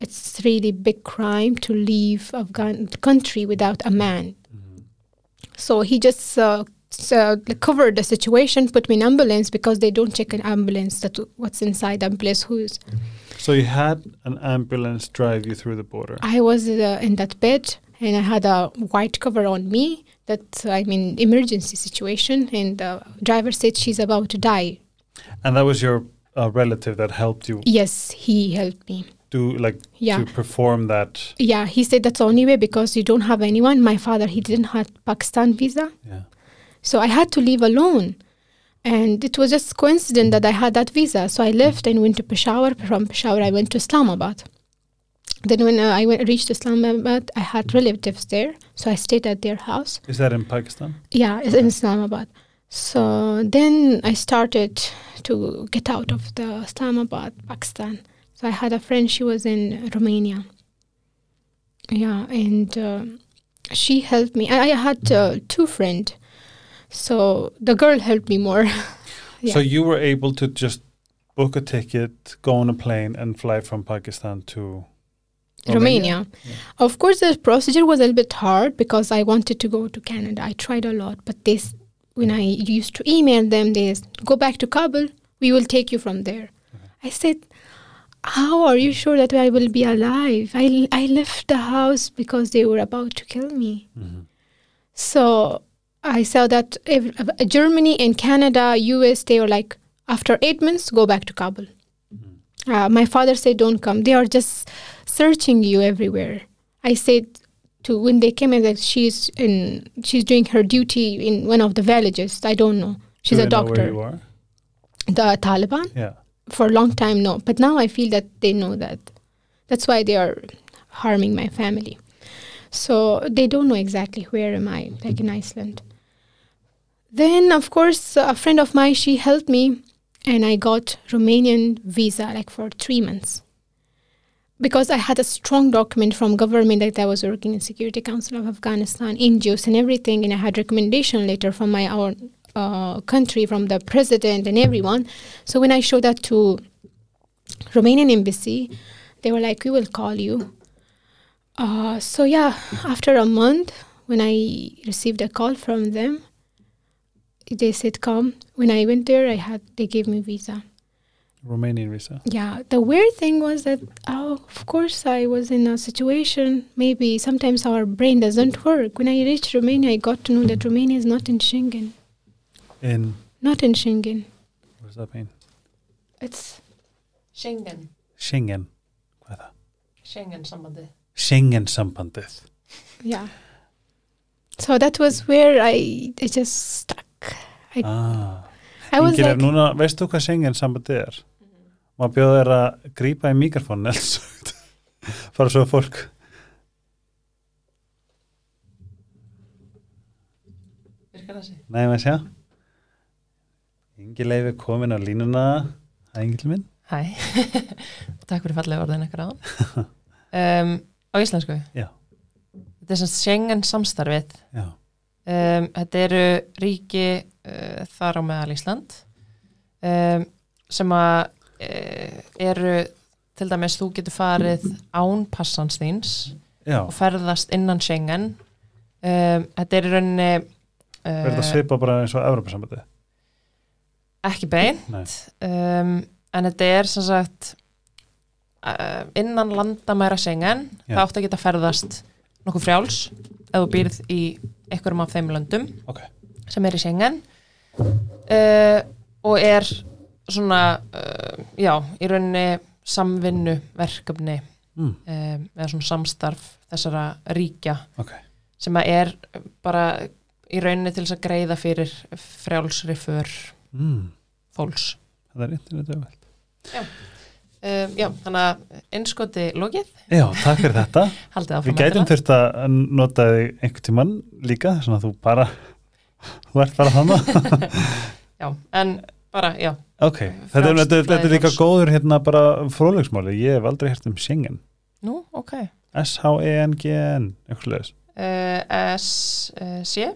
It's really big crime to leave Afghan country without a man.
Mhm.
So he just uh, so covered the situation, put me in ambulance because they don't check an ambulance that what's inside ambulance who's.
So you had an ambulance drive you through the border.
I was uh, in that bed and I had a white cover on me. That I mean emergency situation, and the driver said she's about to die.
And that was your uh, relative that helped you
Yes, he helped me.
Do like
Yeah.
to perform that.
Yeah, he said that's the only way because you don't have anyone. My father, he didn't have Pakistan visa.
Yeah.
So I had to leave alone. And it was just coincident that I had that visa. So I left and went to Peshawar. From Peshawar, I went to Islamabad. Then when uh, I went, reached Islamabad, I had relatives there. So I stayed at their house.
Is that in Pakistan?
Yeah, it's in Islamabad. So then I started to get out of the Islamabad, Pakistan. So I had a friend, she was in Romania. Yeah, and uh, she helped me. I, I had uh, two friends. So the girl helped me more. Yeah.
So you were able to just book a ticket, go on a plane, and fly from Pakistan to
Romania.
Yeah.
Of course, the procedure was a little bit hard because I wanted to go to Canada. I tried a lot, but this, when I used to email them, they go back to Kabul. We will take you from there. I said, "How are you sure that I will be alive? I I left the house because they were about to kill me."
Mhm.
So I saw that ev- uh, Germany and Canada, US, they were like, after eight months, go back to Kabul. Uh, my father said, don't come. They are just searching you everywhere. I said to when they came in that she's in she's doing her duty in one of the villages. I don't know. She's
Do
a
they know where
doctor.
you are?
The Taliban
Yeah.
For a long time, no. But now I feel that they know that. That's why they are harming my family. So they don't know exactly where am I, like in Iceland. Then, of course, a friend of mine, she helped me and I got Romanian visa like for three months. Because I had a strong document from government that I was working in Security Council of Afghanistan, NGOs and everything, and I had recommendation letter from my own uh, country, from the president and everyone. So when I showed that to Romanian embassy, they were like, "We will call you." Uh, so yeah, after a month, when I received a call from them, they said, "Come." When I went there, I had they gave me visa.
Romanian visa.
Yeah, the weird thing was that, oh, of course, I was in a situation. Maybe sometimes our brain doesn't work. When I reached Romania, I got to know that Romania is not in Schengen.
In
Not in Schengen.
what does that mean?
It's
Schengen,
Schengen. Hvað er það?
Schengen sambandi
Schengen sambandið.
yeah. So that was where I it just stuck. I,
Ah.
I was
Ingileif,
like,
núna veistu hvað Schengen sambandið er? Má bjóða þér að grípa í mikrofónu eða fara svo að fólk
Virkar það sig?
Nei, maður sjá Ingileif er komin á línuna er Ingil minn
Hæ, takk fyrir fallega orðin ekkert áðan um, Á íslensku?
Já.
Þetta er sem Schengen samstarfið
Já,
um, Þetta eru ríki uh, þar á meðal Ísland um, sem að uh, eru til dæmis þú getur farið án passans þíns
já.
og ferðast innan Schengen um, Þetta er í rauninni
Verður það
uh,
svipa bara eins og Evropasambandið?
Ekki beint. Um, en þetta er sem sagt uh, innan landamæra Schengen.
Já.
það átt að geta ferðast nokkuð frjáls ef þú býrð í einhverjum af þeim löndum
ok.
sem er í Schengen. Uh, og er svona uh, já, í rauninni samvinnu verkefni
mm,
um, eða svona samstarf þessara ríkja
Ok,
sem að er bara í rauninni til þess að greiða fyrir frjálsri för.
Mm,
fólks.
Það er internet auðvelt
um, já, þannig að innskoti lokið,
Já, takk fyrir þetta. Við gætum þurft að nota þig einhvern tímann líka, svona að þú bara þú ert bara þannig
já, en bara, já,
Ok, þetta er, þetta, þetta er líka góður hérna bara fróðlegsmáli, ég hef aldrei hert um Schengen.
Nú, ok.
S-H-E-N-G-N, eitthvað leðis
uh, S-C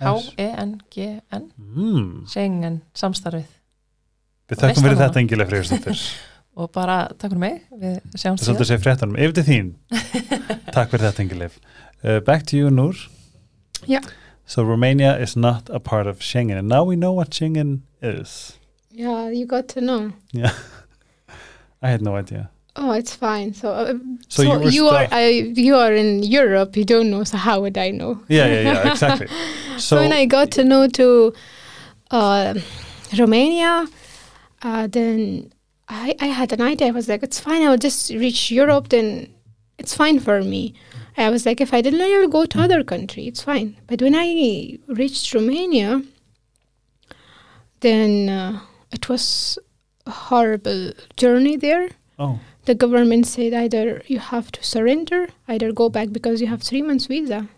H-E-N-G-N
Mm.
Schengen samstarfið.
Við þakkum
Veist
fyrir þetta engilega friðstöttur
og bara takk fyrir mig, við sjáum
er svolítið að segja fréttanum, yfir til þín. Takk fyrir þetta engileg uh, Back to you, Nur
Yeah.
So Romania is not a part of Schengen and now we know what Schengen is.
Yeah, you got to know.
I had no idea
Oh, it's fine. So, uh,
So
so,
you
you are I, you are in Europe. You don't know. So how would I know?
Yeah, yeah, yeah, exactly
So, when I got to know to uh, Romania, uh, then I, I had an idea. I was like, it's fine. I'll just reach Europe. Then it's fine for me. I was like, if I didn't, I will go to other country. It's fine. But when I reached Romania, then uh, it was a horrible journey there.
oh,
The government said either you have to surrender, either go back because you have three months visa,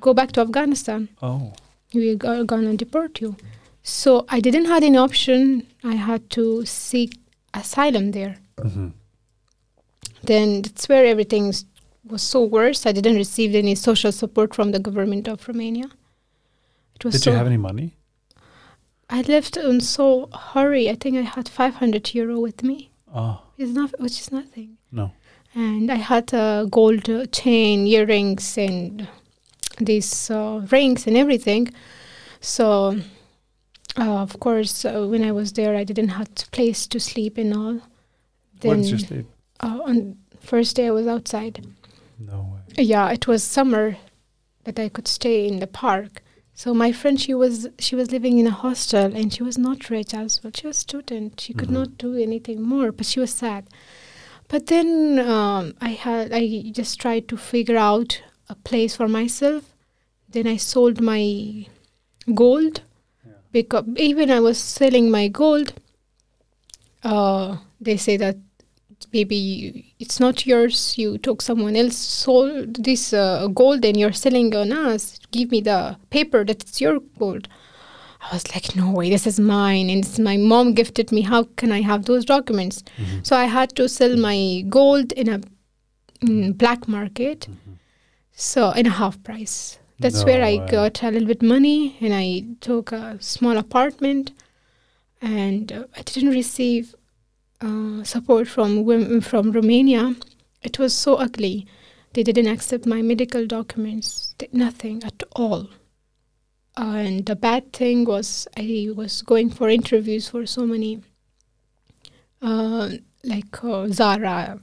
go back to Afghanistan
oh
we are gonna deport you. So I didn't have any option. I had to seek asylum there.
mhm.
Then that's where everything was so worse. I didn't receive any social support from the government of Romania. It was
Did
so
you have any money?
I left in so hurry. I think I had 500 euro with me.
Oh,
It's not, which is nothing.
no
And I had a gold chain, earrings, and these uh, rings and everything. So, uh, of course, uh, when I was there, I didn't have a place to sleep and all.
Where
Then
did you sleep?
uh, on first day, I was outside.
No way
Yeah, it was summer that I could stay in the park. So my friend, she was she was living in a hostel and she was not rich as well. She was student. She could
Mhm.
not do anything more, but she was sad. But then um, I had I just tried to figure out a place for myself. Then I sold my gold
Yeah.
because even I was selling my gold. Uh, they say that maybe you, it's not yours. You took someone else sold this uh, gold and you're selling on us. Give me the paper that it's your gold. I was like, no way, this is mine, and it's my mom gifted me. How can I have those documents?
Mhm.
So I had to sell my gold in a mm, black market, so in a half price. That's where I
way.
got a little bit money, and I took a small apartment, and uh, I didn't receive uh, support from women from Romania. It was so ugly. They didn't accept my medical documents. Th- Nothing at all. and the bad thing was I was going for interviews for so many, uh, like uh, Zara,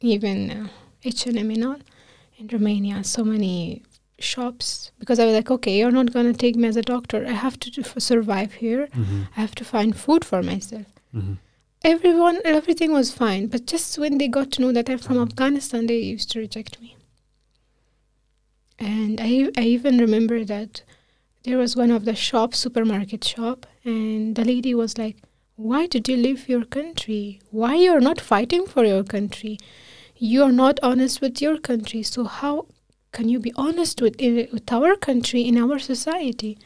even uh, H&M and all, in Romania. So many shops because I was like, okay, you're not gonna take me as a doctor. I have to survive here.
Mhm.
I have to find food for myself.
Mhm.
Everyone, everything was fine, but just when they got to know that I'm from Afghanistan, they used to reject me. And I, I even remember that there was one of the shop, supermarket shop, and the lady was like, "Why did you leave your country? Why you're not fighting for your country? You are not honest with your country. So how can you be honest with with our country in our society?"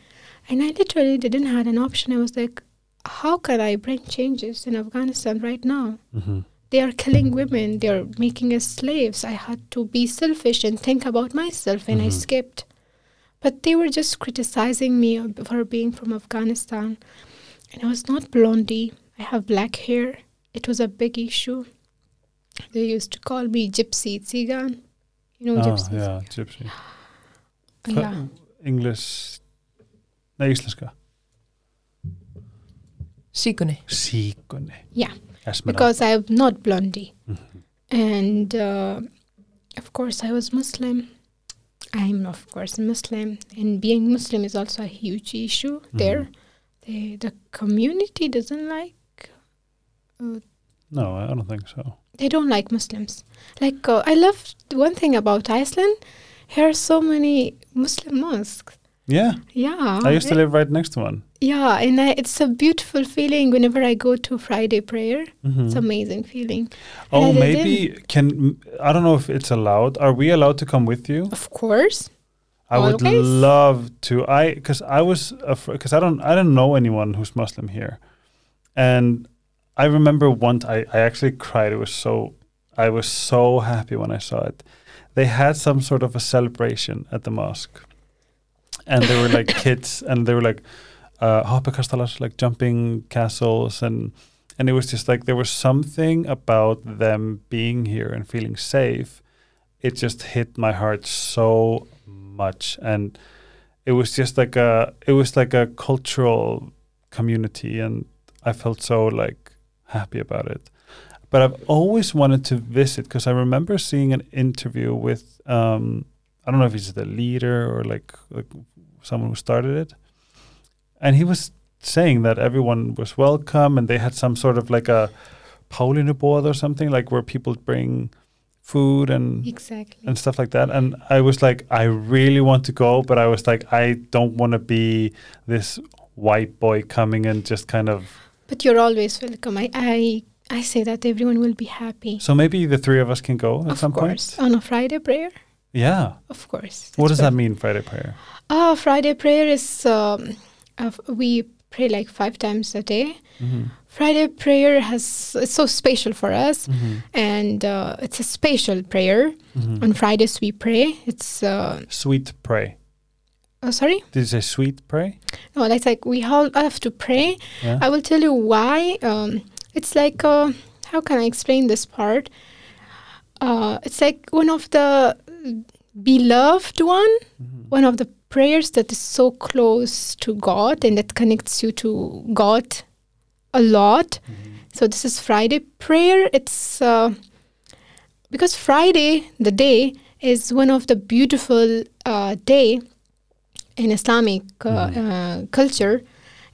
And I literally didn't had an option. I was like, how can I bring changes in Afghanistan right now?
Mhm.
They are killing women, they are making us slaves. I had to be selfish and think about myself, and I
Mhm.
skipped. But they were just criticizing me for being from Afghanistan. And I was not blondie, I have black hair. It was a big issue. They used to call me Gypsy Tsigan. You know,
Ah,
gypsies?
já, gypsy.
Yeah.
English, nei, íslenska.
Síkunni
Síkunni.
Yeah,
Esmeralda.
Because I'm not blondie.
Mhm.
and uh, of course i was muslim i'm of course a muslim and being muslim is also a huge issue there the, the community doesn't like
No, I don't think so.
they don't like muslims like uh, i love one thing about iceland here are so many muslim mosques
Yeah,
yeah
I used to live right next to one.
Yeah and I, it's a beautiful feeling whenever i go to friday prayer
Mhm.
it's amazing feeling
Oh, maybe can I don't know if it's allowed. Are we allowed to come with you?
of course
I would love to. I because I was because I don't I don't know anyone who's Muslim here, and I remember once I I actually cried. It was so I was so happy when I saw it. They had some sort of a celebration at the mosque, and they were like kids, and they were like uh, hoppakastalar, like jumping castles, and and it was just like there was something about them being here and feeling safe. It just hit my heart so much, and it was just like a it was like a cultural community, and I felt so like happy about it but I've always wanted to visit because I remember seeing an interview with um, I don't know if he's the leader or like, like someone who started it, and he was saying that everyone was welcome and they had some sort of like a Pálínuboð or something like where people bring food and
Exactly.
and stuff like that. And I was like, I really want to go, but I was like, I don't want to be this white boy coming and just kind of.
But you're always welcome. I, I, I say that everyone will be happy.
So maybe the three of us can go at
of
some
course.
point.
On a Friday prayer?
Yeah.
Of course.
What does that mean, Friday prayer?
Oh, Friday prayer is, um, of we pray like five times a day.
Mm-hmm.
Friday prayer has, it's so special for us.
Mm-hmm.
And uh, it's a special prayer.
Mm-hmm.
On Fridays we pray. It's, uh,
Sweet pray.
oh, sorry?
This is a sweet pray?
No, that's like we all have to pray.
Yeah.
I will tell you why. Um, it's like, uh, how can I explain this part? Uh, it's like one of the beloved one,
Mhm.
one of the prayers that is so close to God and that connects you to God a lot.
Mhm.
So this is Friday prayer. It's uh, because Friday, the day, is one of the beautiful uh, day in Islamic uh,
Mhm.
uh, culture,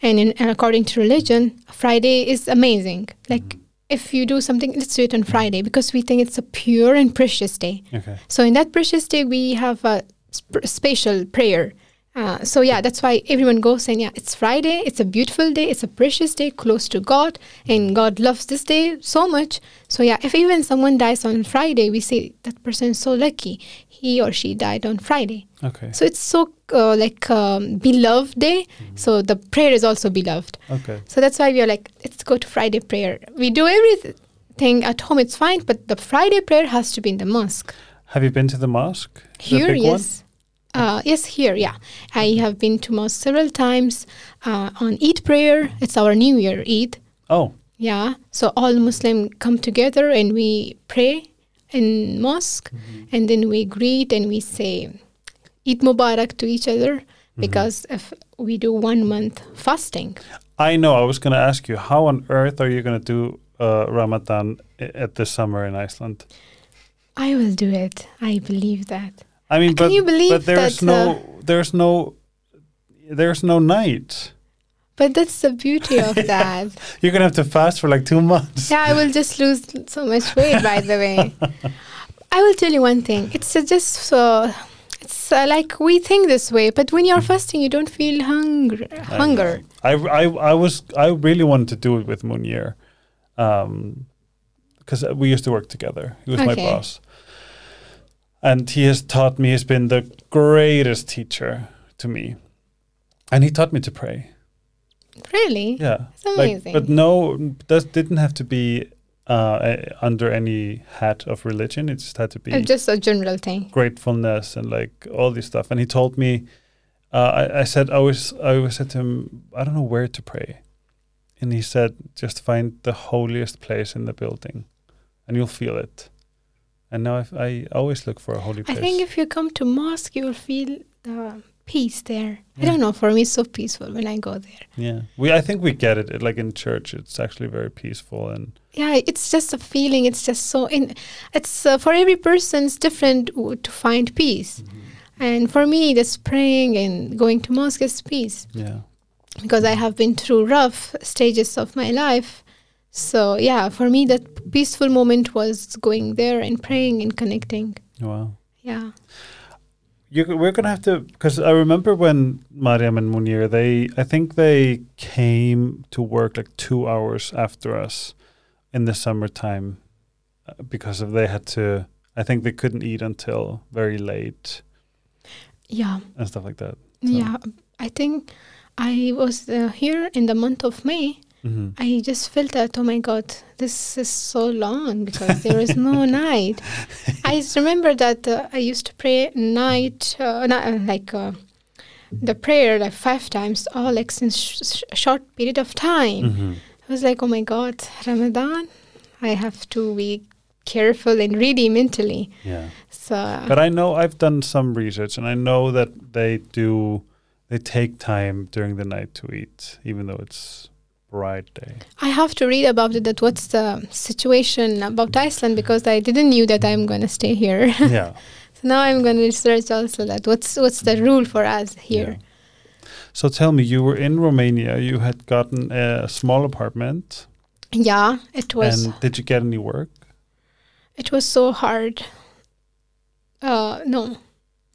and, in, and according to religion, Friday is amazing. Like if you do something, let's do it on Friday because we think it's a pure and precious day.
Okay.
So in that precious day, we have a sp- special prayer. Uh, so yeah, that's why everyone goes and yeah, it's Friday. It's a beautiful day. It's a precious day, close to God, and God loves this day so much. So yeah, if even someone dies on Friday, we say that person is so lucky. He or she died on Friday.
Okay.
So it's so uh, like um, beloved day. So the prayer is also beloved.
Okay.
So that's why we are like, let's go to Friday prayer. We do everything at home. It's fine, but the Friday prayer has to be in the mosque.
Have you been to the mosque?
Here, yes. Uh, yes, here, yeah. I have been to mosque several times uh, on Eid prayer. It's our New Year Eid.
Oh,
Yeah. So all Muslim come together and we pray in mosque, and then we greet and we say Eid Mubarak to each other because if we do one month fasting.
I know. I was going to ask you, how on earth are you going to do uh, Ramadan at this summer in Iceland?
I will do it. I believe that.
I mean,
Can
but
you believe
but there's
that,
no there's no there's no night.
But that's the beauty of that.
You're gonna have to fast for like two months.
Yeah, I will just lose so much weight, by the way. I will tell you one thing. It's uh, just so. It's uh, like we think this way, but when you're fasting, you don't feel hunger.
I
Hunger.
I, I I was I really wanted to do it with Munir, um, because we used to work together. He was my boss, and he has taught me. He's been the greatest teacher to me, and he taught me to pray.
Really?
Yeah,
It's
like,
amazing.
but no, that didn't have to be uh, under any hat of religion. It just had to be
It's just a general thing.
gratefulness and like all this stuff. And he told me, uh, I, I said, I always, I always said to him, I don't know where to pray. And he said, just find the holiest place in the building and you'll feel it. And now I, I always look for a holy place.
I think if you come to mosque, you will feel the peace there. I don't know. For me, it's so peaceful when I go there.
yeah, we, I think we get it. Like in church, it's actually very peaceful and
Yeah, it's just a feeling. It's just so. In, it's uh, for every person. It's different w- to find peace. And for me, this praying and going to mosque is peace.
yeah.
because I have been through rough stages of my life. So yeah, for me that peaceful moment was going there and praying and connecting.
Wow.
Yeah.
You, we're gonna have to because I remember when Mariam and Munir they I think they came to work like two hours after us in the summertime uh, because of they had to I think they couldn't eat until very late
Yeah.
and stuff like that.
Yeah. I think I was uh, here in the month of May
Mhm.
I just felt that, oh my God, this is so long because there is no night. I remember that uh, I used to pray night, uh, not, uh, like uh, the prayer like five times, all like in sh- sh- short period of time.
Mhm.
I was like, oh my God, Ramadan, I have to be careful and ready mentally.
Yeah.
So,
But I know I've done some research and I know that they do they take time during the night to eat, even though it's bright day.
I have to read about it. That what's the situation about Iceland because I didn't knew that I'm gonna stay here.
yeah.
so now I'm gonna research also that what's what's the rule for us here.
Yeah. So tell me, you were in Romania. You had gotten a small apartment,
Yeah, it was
and did you get any work?
it was so hard. Uh, no,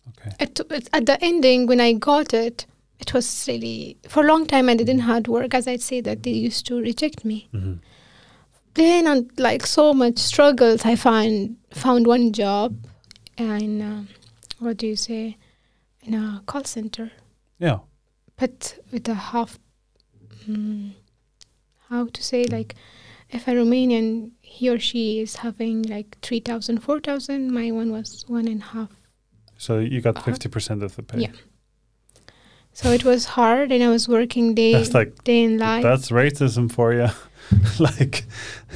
Okay.
it, at the ending when I got it, it was really for a long time I didn't hard work. As I say that they used to reject me.
Mhm.
then on like so much struggles i found found one job in uh, what do you say in a call center
Yeah.
but with a half mm, how to say like if a romanian he or she is having like 3000 4000 my one was one and a half
So you got
Uh-huh.
fifty percent of the pay.
Yeah. So it was hard and i was working day
That's like
day and night
that's racism for you. like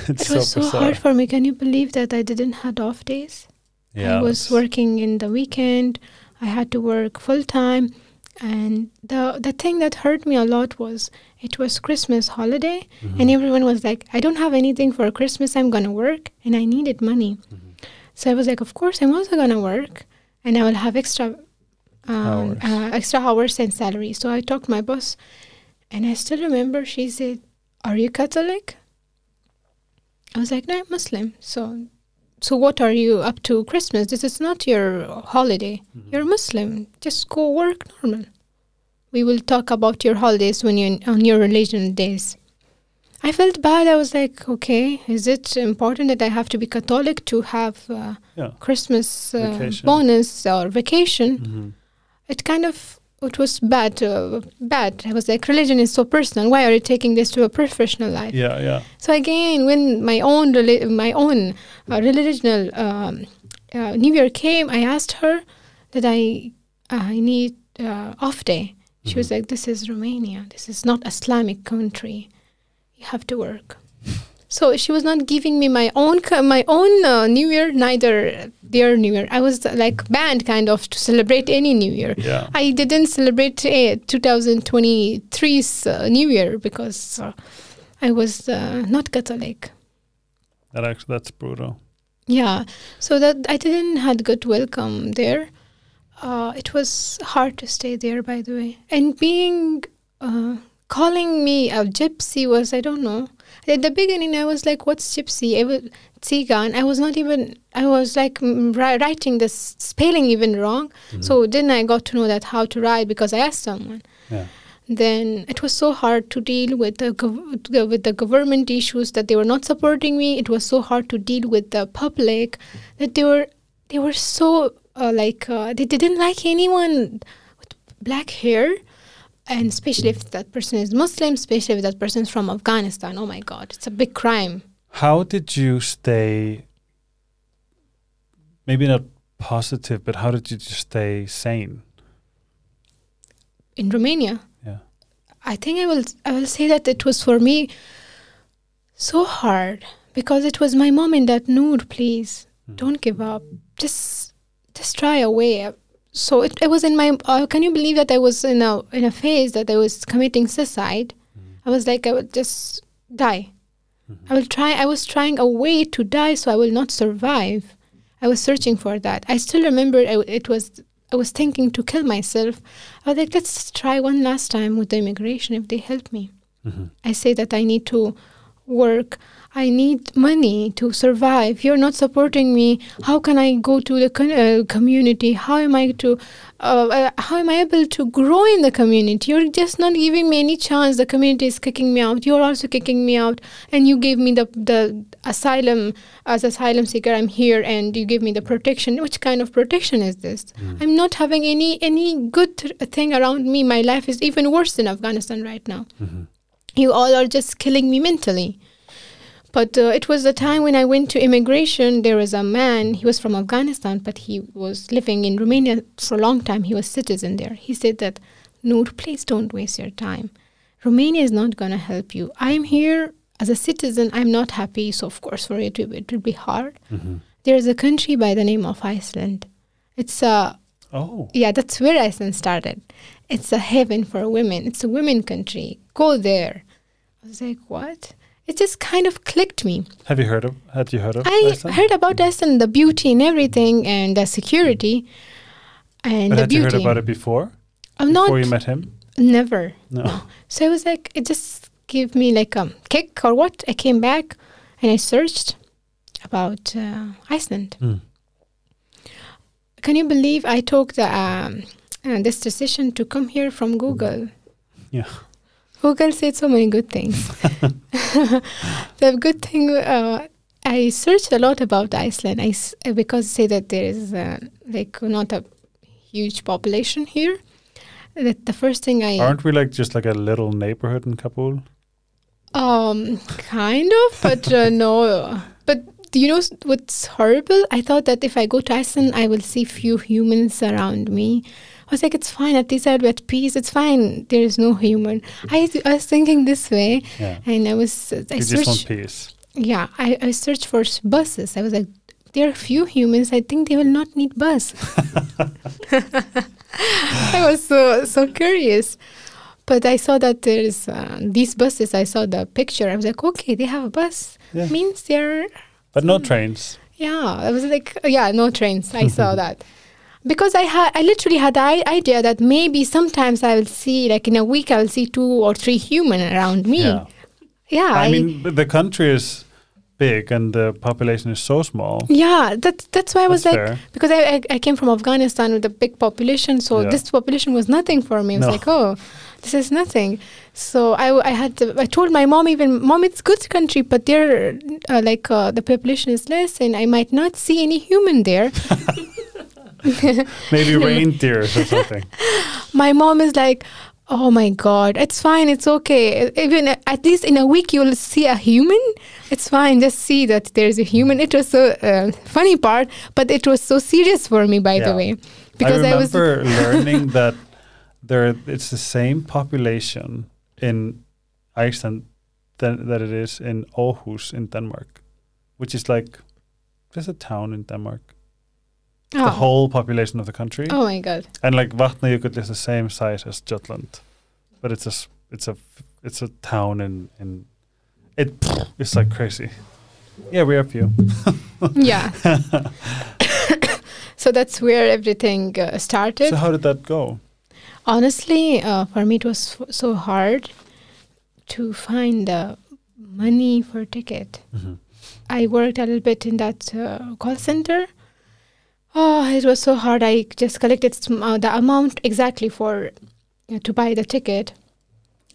it's
it was
so
hard for me can you believe that i didn't had off days
yeah.
I was working in the weekend. I had to work full time, and the the thing that hurt me a lot was it was Christmas holiday,
Mhm.
and everyone was like, "I don't have anything for Christmas. I'm gonna work, and I needed money."
Mhm.
So I was like, "Of course, I'm also gonna work, and I will have extra um,
Hours.
uh, extra hours and salary." So I talked to my boss, and I still remember she said, "Are you Catholic?" I was like, "No, I'm Muslim." So so what are you up to Christmas? This is not your holiday.
Mhm.
You're Muslim. Just go work normal. We will talk about your holidays when you on your religion days. I felt bad. I was like, okay, is it important that I have to be Catholic to have uh,
Yeah.
Christmas uh, bonus or vacation?
Mhm.
It kind of it was bad. Uh, bad. I was like, religion is so personal. Why are you taking this to a professional life?
Yeah, yeah.
So again, when my own reli- my own uh, religious um, uh, New Year came, I asked her that I I need uh, off day. She was
Mhm.
like, "This is Romania. This is not Islamic country. You have to work." So she was not giving me my own my own uh, New Year, neither their New Year. I was like banned kind of to celebrate any New Year.
Yeah.
I didn't celebrate uh, 2023's uh, New Year because uh, I was uh, not Catholic.
That actually that's brutal.
Yeah, so that I didn't had good welcome there. Uh, it was hard to stay there, by the way, and being uh, calling me a gypsy was I don't know. At the beginning, I was like, "What's gypsy?" I was Tsigan. I was not even. I was like mm, writing the spelling even wrong.
Mhm.
So then I got to know that how to write because I asked someone.
Yeah.
Then it was so hard to deal with the gov- with the government issues that they were not supporting me. It was so hard to deal with the public that they were they were so uh, like uh, they didn't like anyone with black hair, and especially if that person is Muslim, especially if that person is from Afghanistan. Oh my God, it's a big crime.
How did you stay maybe not positive, but how did you just stay sane?
in Romania.
Yeah.
I think I will I will say that it was for me so hard because it was my mom in that Noor, please
Mhm.
don't give up. Just just try a way. So it, it was in my uh, can you believe that I was in a in a phase that I was committing suicide.
Mhm.
I was like I would just die.
Mhm.
I will try I was trying a way to die so I will not survive. I was searching for that. I still remember I, it was I was thinking to kill myself. I was like, let's try one last time with the immigration if they help me.
Mhm.
I say that I need to work. I need money to survive. You're not supporting me. How can I go to the con- uh, community? How am I to? Uh, uh, how am I able to grow in the community? You're just not giving me any chance. The community is kicking me out. You're also kicking me out, and you gave me the the asylum as asylum seeker. I'm here, and you give me the protection. Which kind of protection is this?
Mhm.
I'm not having any any good th- thing around me. My life is even worse in Afghanistan right now.
Mhm.
You all are just killing me mentally. But uh, it was the time when I went to immigration. There was a man. He was from Afghanistan, but he was living in Romania for a long time. He was citizen there. He said that, Noor, please don't waste your time. Romania is not going to help you. I'm here as a citizen. I'm not happy, so of course for it it will be hard.
Mhm.
There's a country by the name of Iceland. It's a
Oh,
yeah, that's where Iceland started. It's a heaven for women. It's a women country. Go there. I was like, what? It just kind of clicked me.
have you heard of? Had you heard of?
I
Iceland?
heard about Iceland, the beauty and everything, and the security, and
But
the
had you
beauty.
heard about it before?
I'm not
Before you met him?
never.
No.
So I was like, it just gave me like a kick or what. I came back and I searched about uh, Iceland.
Mm.
Can you believe I took the um, uh, this decision to come here from Google?
Yeah.
Google said so many good things. the good thing, uh, I searched a lot about Iceland. I s- uh, because say that there is uh, like not a huge population here. That the first thing I
Aren't we like just like a little neighborhood in Kabul?
Um, kind of, but uh, no. But do you know what's horrible? I thought that if I go to Iceland, I will see few humans around me. I was like, it's fine. At least be at peace. It's fine. There is no human. I, I was thinking this way,
Yeah.
and I was I
you just want peace.
Yeah, I, I searched for buses. I was like, there are few humans. I think they will not need bus. I was so so curious. But I saw that there's uh, these buses. I saw the picture. I was like, okay, they have a bus.
Yeah.
Means they're
But no trains.
yeah. I was like, yeah, no trains. I saw that because I had I literally had the i- idea that maybe sometimes I will see like in a week I will see two or three human around me.
Yeah.
Yeah,
I mean, the country is big and the population is so small.
Yeah, that that's why I was
That's
like
fair.
because I, I I came from Afghanistan with a big population, so
Yeah.
this population was nothing for me. I was
No.
like, oh, this is nothing. So I, I had to, I told my mom even mom it's good country, but there uh, like uh, the population is less, and I might not see any human there.
Maybe reindeers or something.
my mom is like. Oh my God! It's fine. It's okay. Even at least in a week, you'll see a human. It's fine. Just see that there's a human. It was so uh, funny part, but it was so serious for me, by the way, because
I
I, was
learning that there it's the same population in Iceland than that it is in Aarhus in Denmark, which is like just a town in Denmark.
Oh.
The whole population of the country,
oh my God!
and like Vatnajökull is the same size as Jutland, but it's a it's a it's a town in in it. It's like crazy. Yeah, we are few.
yeah. so that's where everything uh, started.
So how did that go?
Honestly, uh, for me, it was f- so hard to find the money for ticket.
Mhm.
I worked a little bit in that uh, call center. Oh, it was so hard. I just collected some, uh, the amount exactly for uh, to buy the ticket.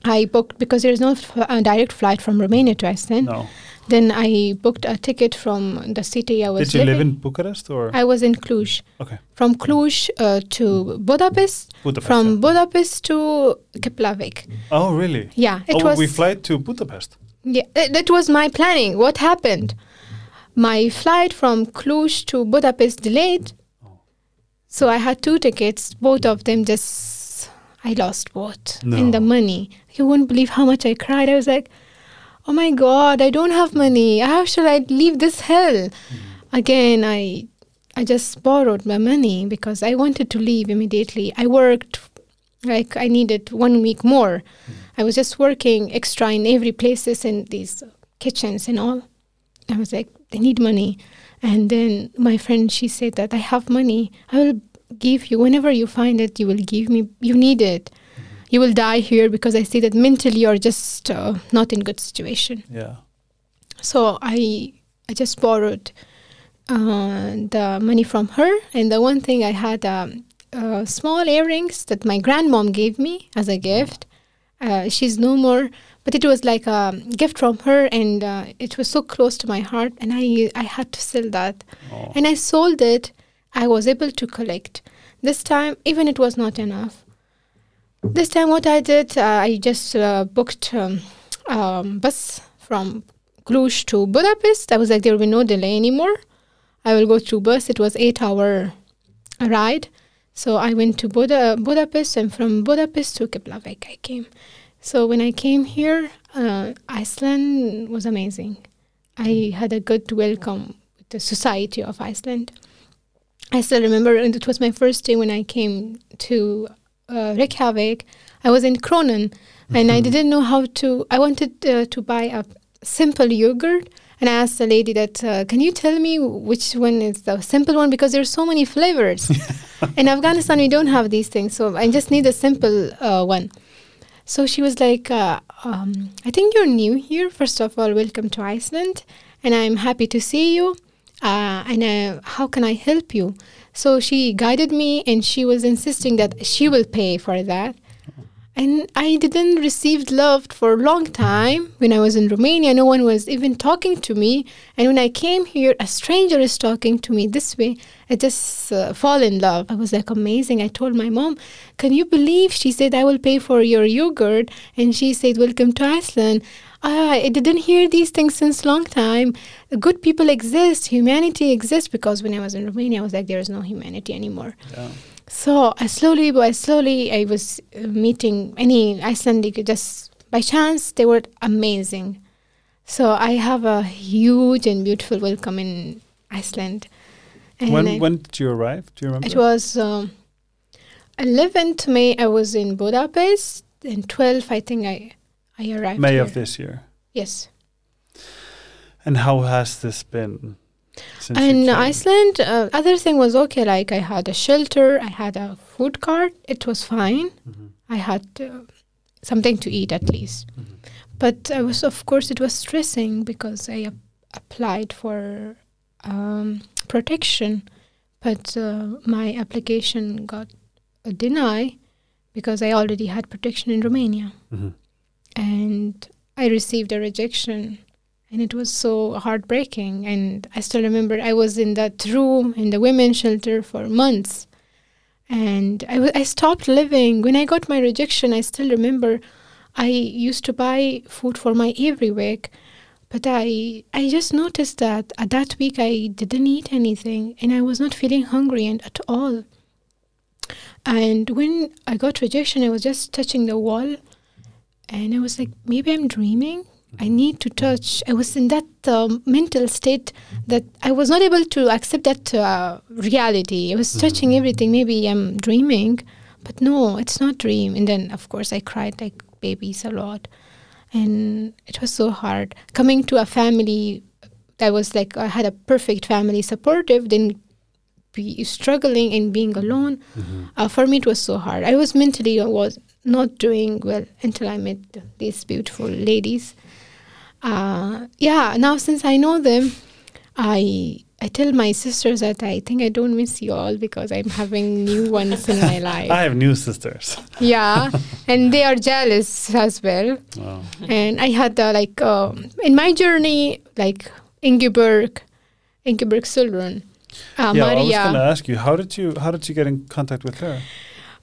I booked because there is no f- uh, direct flight from Romania to Iceland.
No.
Then I booked a ticket from the city I was
Did you live in Bucharest or
I was in Cluj.
Okay.
From Cluj uh, to Budapest,
Budapest?
from
yeah.
Budapest to Keflavik.
oh, really?
Yeah, it
oh,
was.
we fly to Budapest.
Yeah, that was my planning. What happened? My flight from Cluj to Budapest delayed.
Oh.
So I had two tickets, both of them just I lost both. And the money. You wouldn't believe how much I cried. I was like, "Oh my god, I don't have money. How should I leave this hell?" Mm. Again, I I just borrowed my money because I wanted to leave immediately. I worked like I needed one week more. Mm. I was just working extra in every places in these kitchens and all. I was like, they need money. And then my friend, she said that I have money. I will give you whenever you find it. You will give me. You need it. You will die here because I see that mentally you're just uh, not in good situation.
Yeah.
So I I just borrowed uh, the money from her, and the one thing I had um, uh, small earrings that my grandmom gave me as a gift. Uh, she's no more, but it was like a gift from her, and uh, it was so close to my heart, and I I had to sell that,
Oh.
and I sold it. I was able to collect. This time, even it was not enough. This time, what I did, uh, I just uh, booked um, um, bus from Cluj to Budapest. I was like, there will be no delay anymore. I will go through bus. It was eight hour ride. So I went to Buda- Budapest, and from Budapest to Keflavik I came. So when I came here, uh, Iceland was amazing. I had a good welcome with the society of Iceland. I still remember, and it was my first day when I came to uh, Reykjavik. I was in Krónan, and I
Mhm.
didn't know how to. I wanted uh, to buy a simple yogurt, and I asked the lady that, uh, "Can you tell me which one is the simple one? Because there's so many flavors. in Afghanistan, we don't have these things, so I just need a simple uh, one." So she was like, uh, um, "I think you're new here. First of all, welcome to Iceland, and I'm happy to see you. Uh, and uh, how can I help you?" So she guided me, and she was insisting that she will pay for that. And I didn't receive love for a long time. When I was in Romania, no one was even talking to me. And when I came here, a stranger is talking to me this way. I just uh, fall in love. I was like amazing. I told my mom, "Can you believe?" She said, "I will pay for your yogurt," and she said, "Welcome to Iceland." Ah, I didn't hear these things since long time. Good people exist. Humanity exists because when I was in Romania, I was like, there is no humanity anymore.
Yeah.
So I slowly by slowly I was uh, meeting any Icelandic just by chance they were amazing. So I have a huge and beautiful welcome in Iceland. And
When
I-
when did you arrive? Do you remember?
it was um, 11th May I was in Budapest and 12 I think I I arrived
May
here.
of this year.
Yes.
And how has this been?
In? Iceland, uh, other thing was okay. Like I had a shelter, I had a food cart. It was fine.
Mhm.
I had uh, something to eat at least.
Mhm.
But I was, of course, it was stressing because I ap- applied for um, protection, but uh, my application got a deny because I already had protection in Romania,
Mhm.
and I received a rejection, and it was so heartbreaking. And I still remember I was in that room in the women's shelter for months, and I stopped living when I got my rejection. I still remember I used to buy food for my every week, but I I just noticed that at that week I didn't eat anything and I was not feeling hungry and at all. And when I got rejection, I was just touching the wall, and I was like, maybe I'm dreaming. I need to touch. I was in that um, mental state that I was not able to accept that uh, reality. I was touching everything. Maybe I'm dreaming, but no, it's not dream. And then, of course, I cried like babies a lot, and it was so hard coming to a family that was like I had a perfect family, supportive. Then be struggling and being alone.
Mhm.
Uh, for me, it was so hard. I was mentally I was not doing well until I met these beautiful ladies. Uh, yeah, now since I know them, I I tell my sisters that I think I don't miss you all because I'm having new ones in my life.
I have new sisters.
yeah, and they are jealous as well.
Wow.
And I had uh, like um, in my journey, like Ingibjörg, Ingibjörg Sólrún, uh,
yeah, I was going to ask you how did you how did you get in contact with her?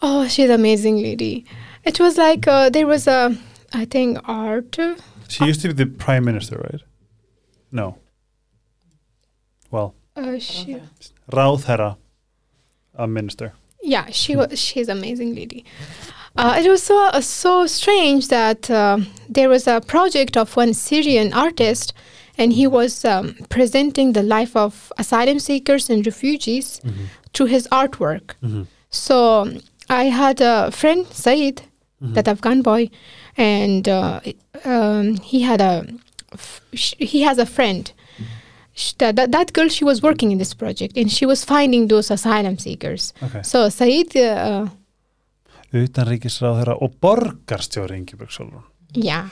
Oh, she's amazing lady. It was like uh, there was a, I think art.
She used to be the prime minister, right? No. Well,
Uh, she,
Ráðherra, a minister.
yeah, she was. She's amazing lady. Uh, it was so uh, so strange that uh, there was a project of one Syrian artist, and he was um, presenting the life of asylum seekers and refugees
Mhm.
through his artwork.
Mhm.
So um, I had a friend, Said,
Mhm.
that Afghan boy, and uh, um, he had a f- he has a friend. That, that that girl she was working in this project and she was finding those asylum seekers.
Okay.
So Said, uh,
Utanríkisráðherra og borgarstjóri Ingibjörg
yeah.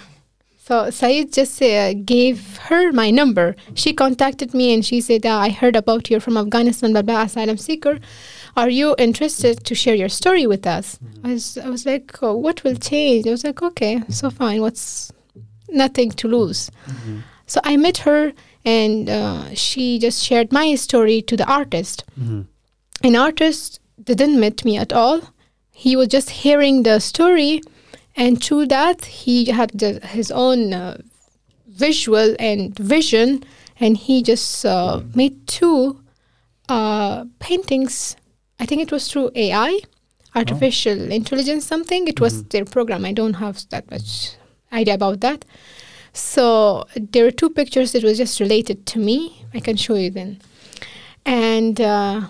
So Said just uh, gave her my number. She contacted me and she said, "Ah, "I heard about you from Afghanistan, blah blah, asylum seeker. Are you interested to share your story with us?" I was, I was like, oh, "What will change?" I was like, "Okay, so fine. What's nothing to lose."
Mhm.
So I met her, and uh, she just shared my story to the artist.
Mhm.
An artist didn't meet me at all. He was just hearing the story, And through that, he had the, his own uh, visual and vision, and he just uh, made two uh, paintings. I think it was through AI, artificial intelligence, something. It was
Mhm.
their program. I don't have that much idea about that. So there were two pictures that was just related to me. I can show you then. And uh,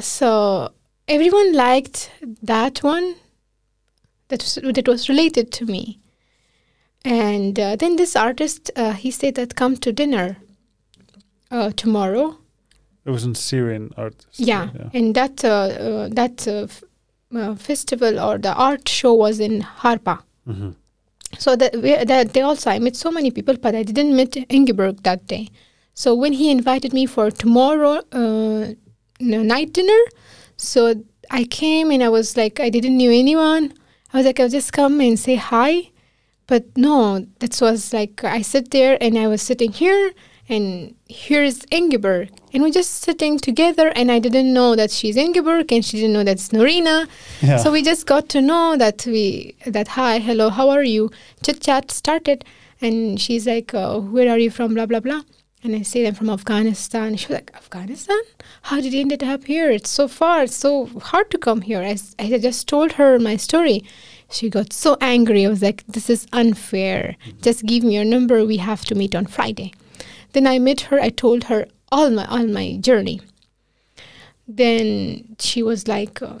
so everyone liked that one that was, that was related to me. And uh, then this artist, uh, he said that come to dinner uh, tomorrow.
It was in Syrian art.
Yeah, and that uh, uh, that uh, f- uh, festival or the art show was in Harpa.
hmm
So that, we, that they also I met so many people, but I didn't meet Ingibjörg that day. So when he invited me for tomorrow uh, night dinner, so I came and I was like I didn't knew anyone. I was like I'll just come and say hi, but no, that was like I sit there and I was sitting here and here is Ingibjörg and we're just sitting together and I didn't know that she's Ingibjörg and she didn't know that's Noorina.
Yeah.
So we just got to know that we that hi, hello, how are you? Chit chat started, and she's like, uh, "Where are you from?" Blah blah blah. And I said, "I'm from Afghanistan." She was like, "Afghanistan? How did you end up here? It's so far. It's so hard to come here." I, had just told her my story. She got so angry. I was like, "This is unfair. Just give me your number. We have to meet on Friday." Then I met her. I told her all my all my journey. Then she was like. Uh,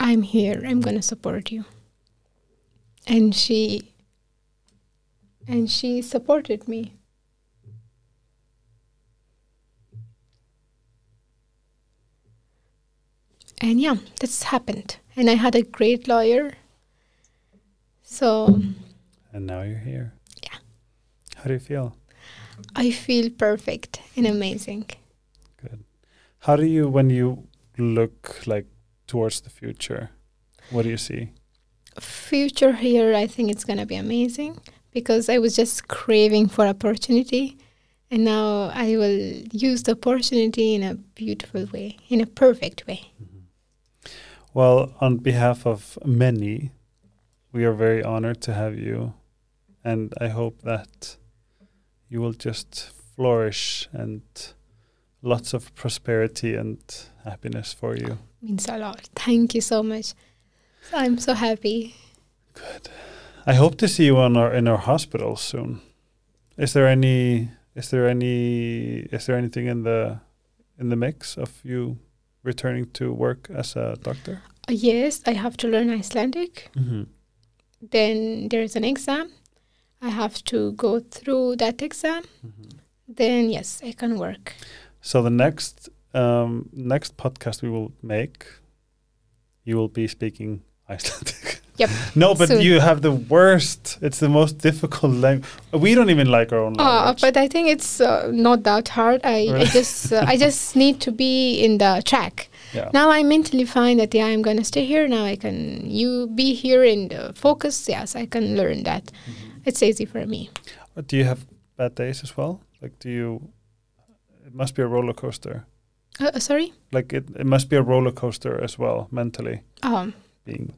I'm here. I'm gonna support you. And she and she supported me. And yeah, that's happened. And I had a great lawyer. So
And now you're here.
Yeah.
How do you feel?
I feel perfect and mm. amazing.
Good. How do you, when you look like towards the future, what do you see?
future here i think it's going to be amazing because i was just craving for opportunity and now i will use the opportunity in a beautiful way in a perfect way mm-hmm.
Well, on behalf of many, we are very honored to have you. And I hope that you will just flourish and lots of prosperity and happiness for you.
means a lot thank you so much i'm so happy
Good. I hope to see you on our in our hospital soon. Is there any is there any is there anything in the in the mix of you returning to work as a doctor?
Uh, yes i have to learn icelandic
Mm-hmm.
then there's an exam i have to go through that exam then yes i can work
So the next um, next podcast we will make, you will be speaking Icelandic.
Yep.
no, but
Soon.
you have the worst. It's the most difficult language. We don't even like our own
Uh,
language.
but I think it's uh, not that hard. I, I just uh, I just need to be in the track.
yeah.
Now I mentally find that yeah I'm gonna stay here. Now I can you be here and focus. Yes, I can learn that.
Mm-hmm.
It's easy for me.
Do you have bad days as well? Like, do you? It must be a roller coaster.
Uh, uh, sorry.
Like it, it must be a roller coaster as well mentally.
Um,
Being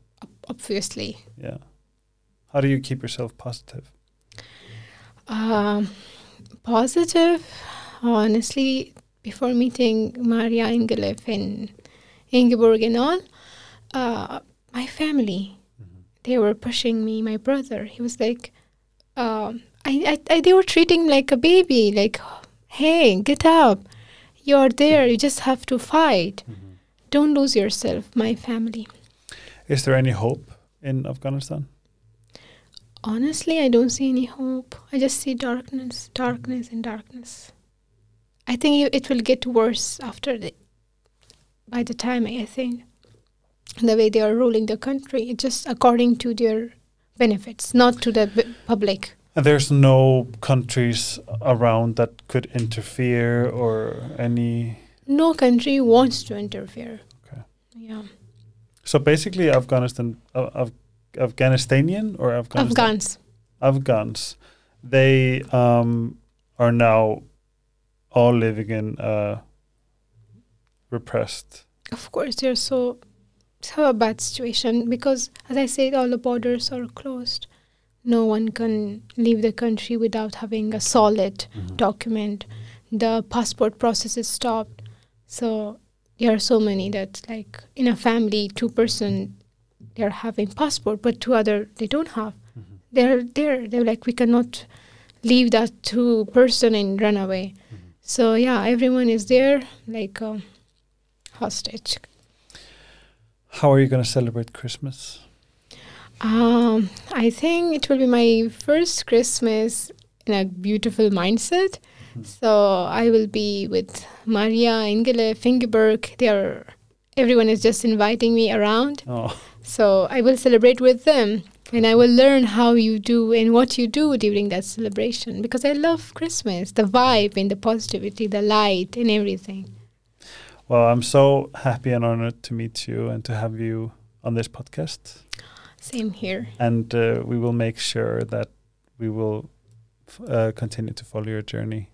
obviously.
yeah. How do you keep yourself positive?
Um, positive. Honestly, before meeting Maria Ingileif and Ingibjörg and all, uh, my family they were pushing me. My brother, he was like, um, I, I, I, they were treating like a baby. Like, hey, get up. You're there. You just have to fight. Don't lose yourself. My family.
Is there any hope in Afghanistan?
Honestly, I don't see any hope. I just see darkness, darkness, and darkness. I think it- it will get worse after the. By the time I think, the way they are ruling the country, it's just according to their benefits, not to the b- public.
And there's no countries around that could interfere or any.
No country wants to interfere.
Okay.
Yeah,
So basically, Afghanistan, uh, Af- Afghanistanian or Afghanistan?
Afghans.
Afghans, they um, are now all living in a repressed
Of course, they're so so a bad situation because, as I said, all the borders are closed. No one can leave the country without having a solid
Mhm.
document. The passport process is stopped. So there are so many that, like in a family, two person they're having passport, but two other they don't have.
Mhm.
They're there. They're like we cannot leave that two person and run away.
Mhm.
So yeah, everyone is there like a hostage.
How are you going to celebrate Christmas?
Um, I think it will be my first Christmas in a beautiful mindset.
Hmm.
So I will be with Maria, Ingileif, Ingibjörg. They are everyone is just inviting me around.
Oh,
So I will celebrate with them and I will learn how you do and what you do during that celebration because I love Christmas, the vibe and the positivity, the light and everything.
Well, I'm so happy and honored to meet you and to have you on this podcast.
Same here.
And uh, we will make sure that we will f- uh, continue to follow your journey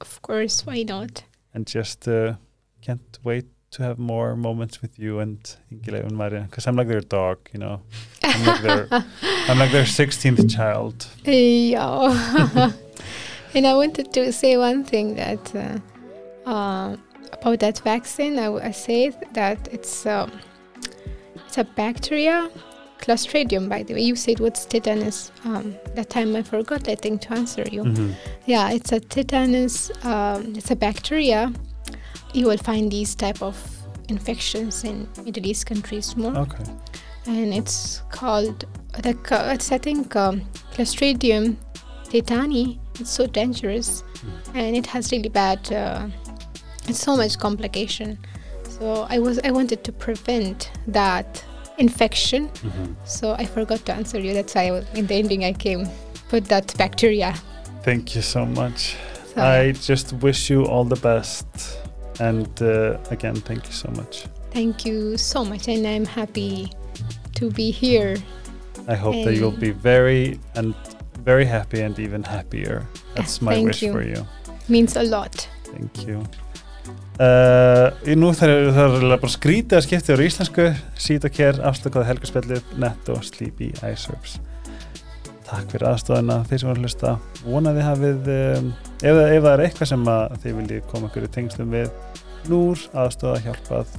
Of course, why not?
and just uh, can't wait to have more moments with you and Ingileif and Maria because I'm like their dog, you know. I'm like their I'm like their 16th child.
Yeah. and I wanted to say one thing that uh, uh, about that vaccine. I, w- I say that it's um, it's a bacteria, Clostridium. By the way, you said what's tetanus. Um, that time I forgot. I think to answer you.
Mhm.
Yeah, it's a tetanus. Um, it's a bacteria. You will find these type of infections in Middle East countries more
Okay.
and it's called the it's I think um, Clostridium tetani. It's so dangerous, and it has really bad. Uh, so much complication. So I was I wanted to prevent that infection.
Mhm.
So I forgot to answer you. That's why I in the ending I came put that bacteria.
Thank you so much.
So,
I just wish you all the best. And uh, again, thank you so much.
thank you so much, and I'm happy to be here.
I hope that you'll be very and very happy and even happier. That's my wish
you.
for you.
Means a lot.
Thank you. Uh, nú þarf það bara skrítið að skipta yfir íslensku. Sýta kér, afslökaði helgarspjallið Netto, Sleepy, iSerbs Takk fyrir aðstofuna þeir sem var að hlusta vonaði hafið um, ef, ef það er eitthvað sem þið viljið koma ykkur í tengslum við núr, aðstofa, hjálpað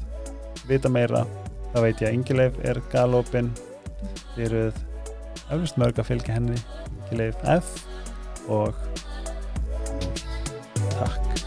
vita meira, þá veit ég að Ingileif er galopin þið eruð eflust mörg að fylgja henni Ingileif F. Og. Takk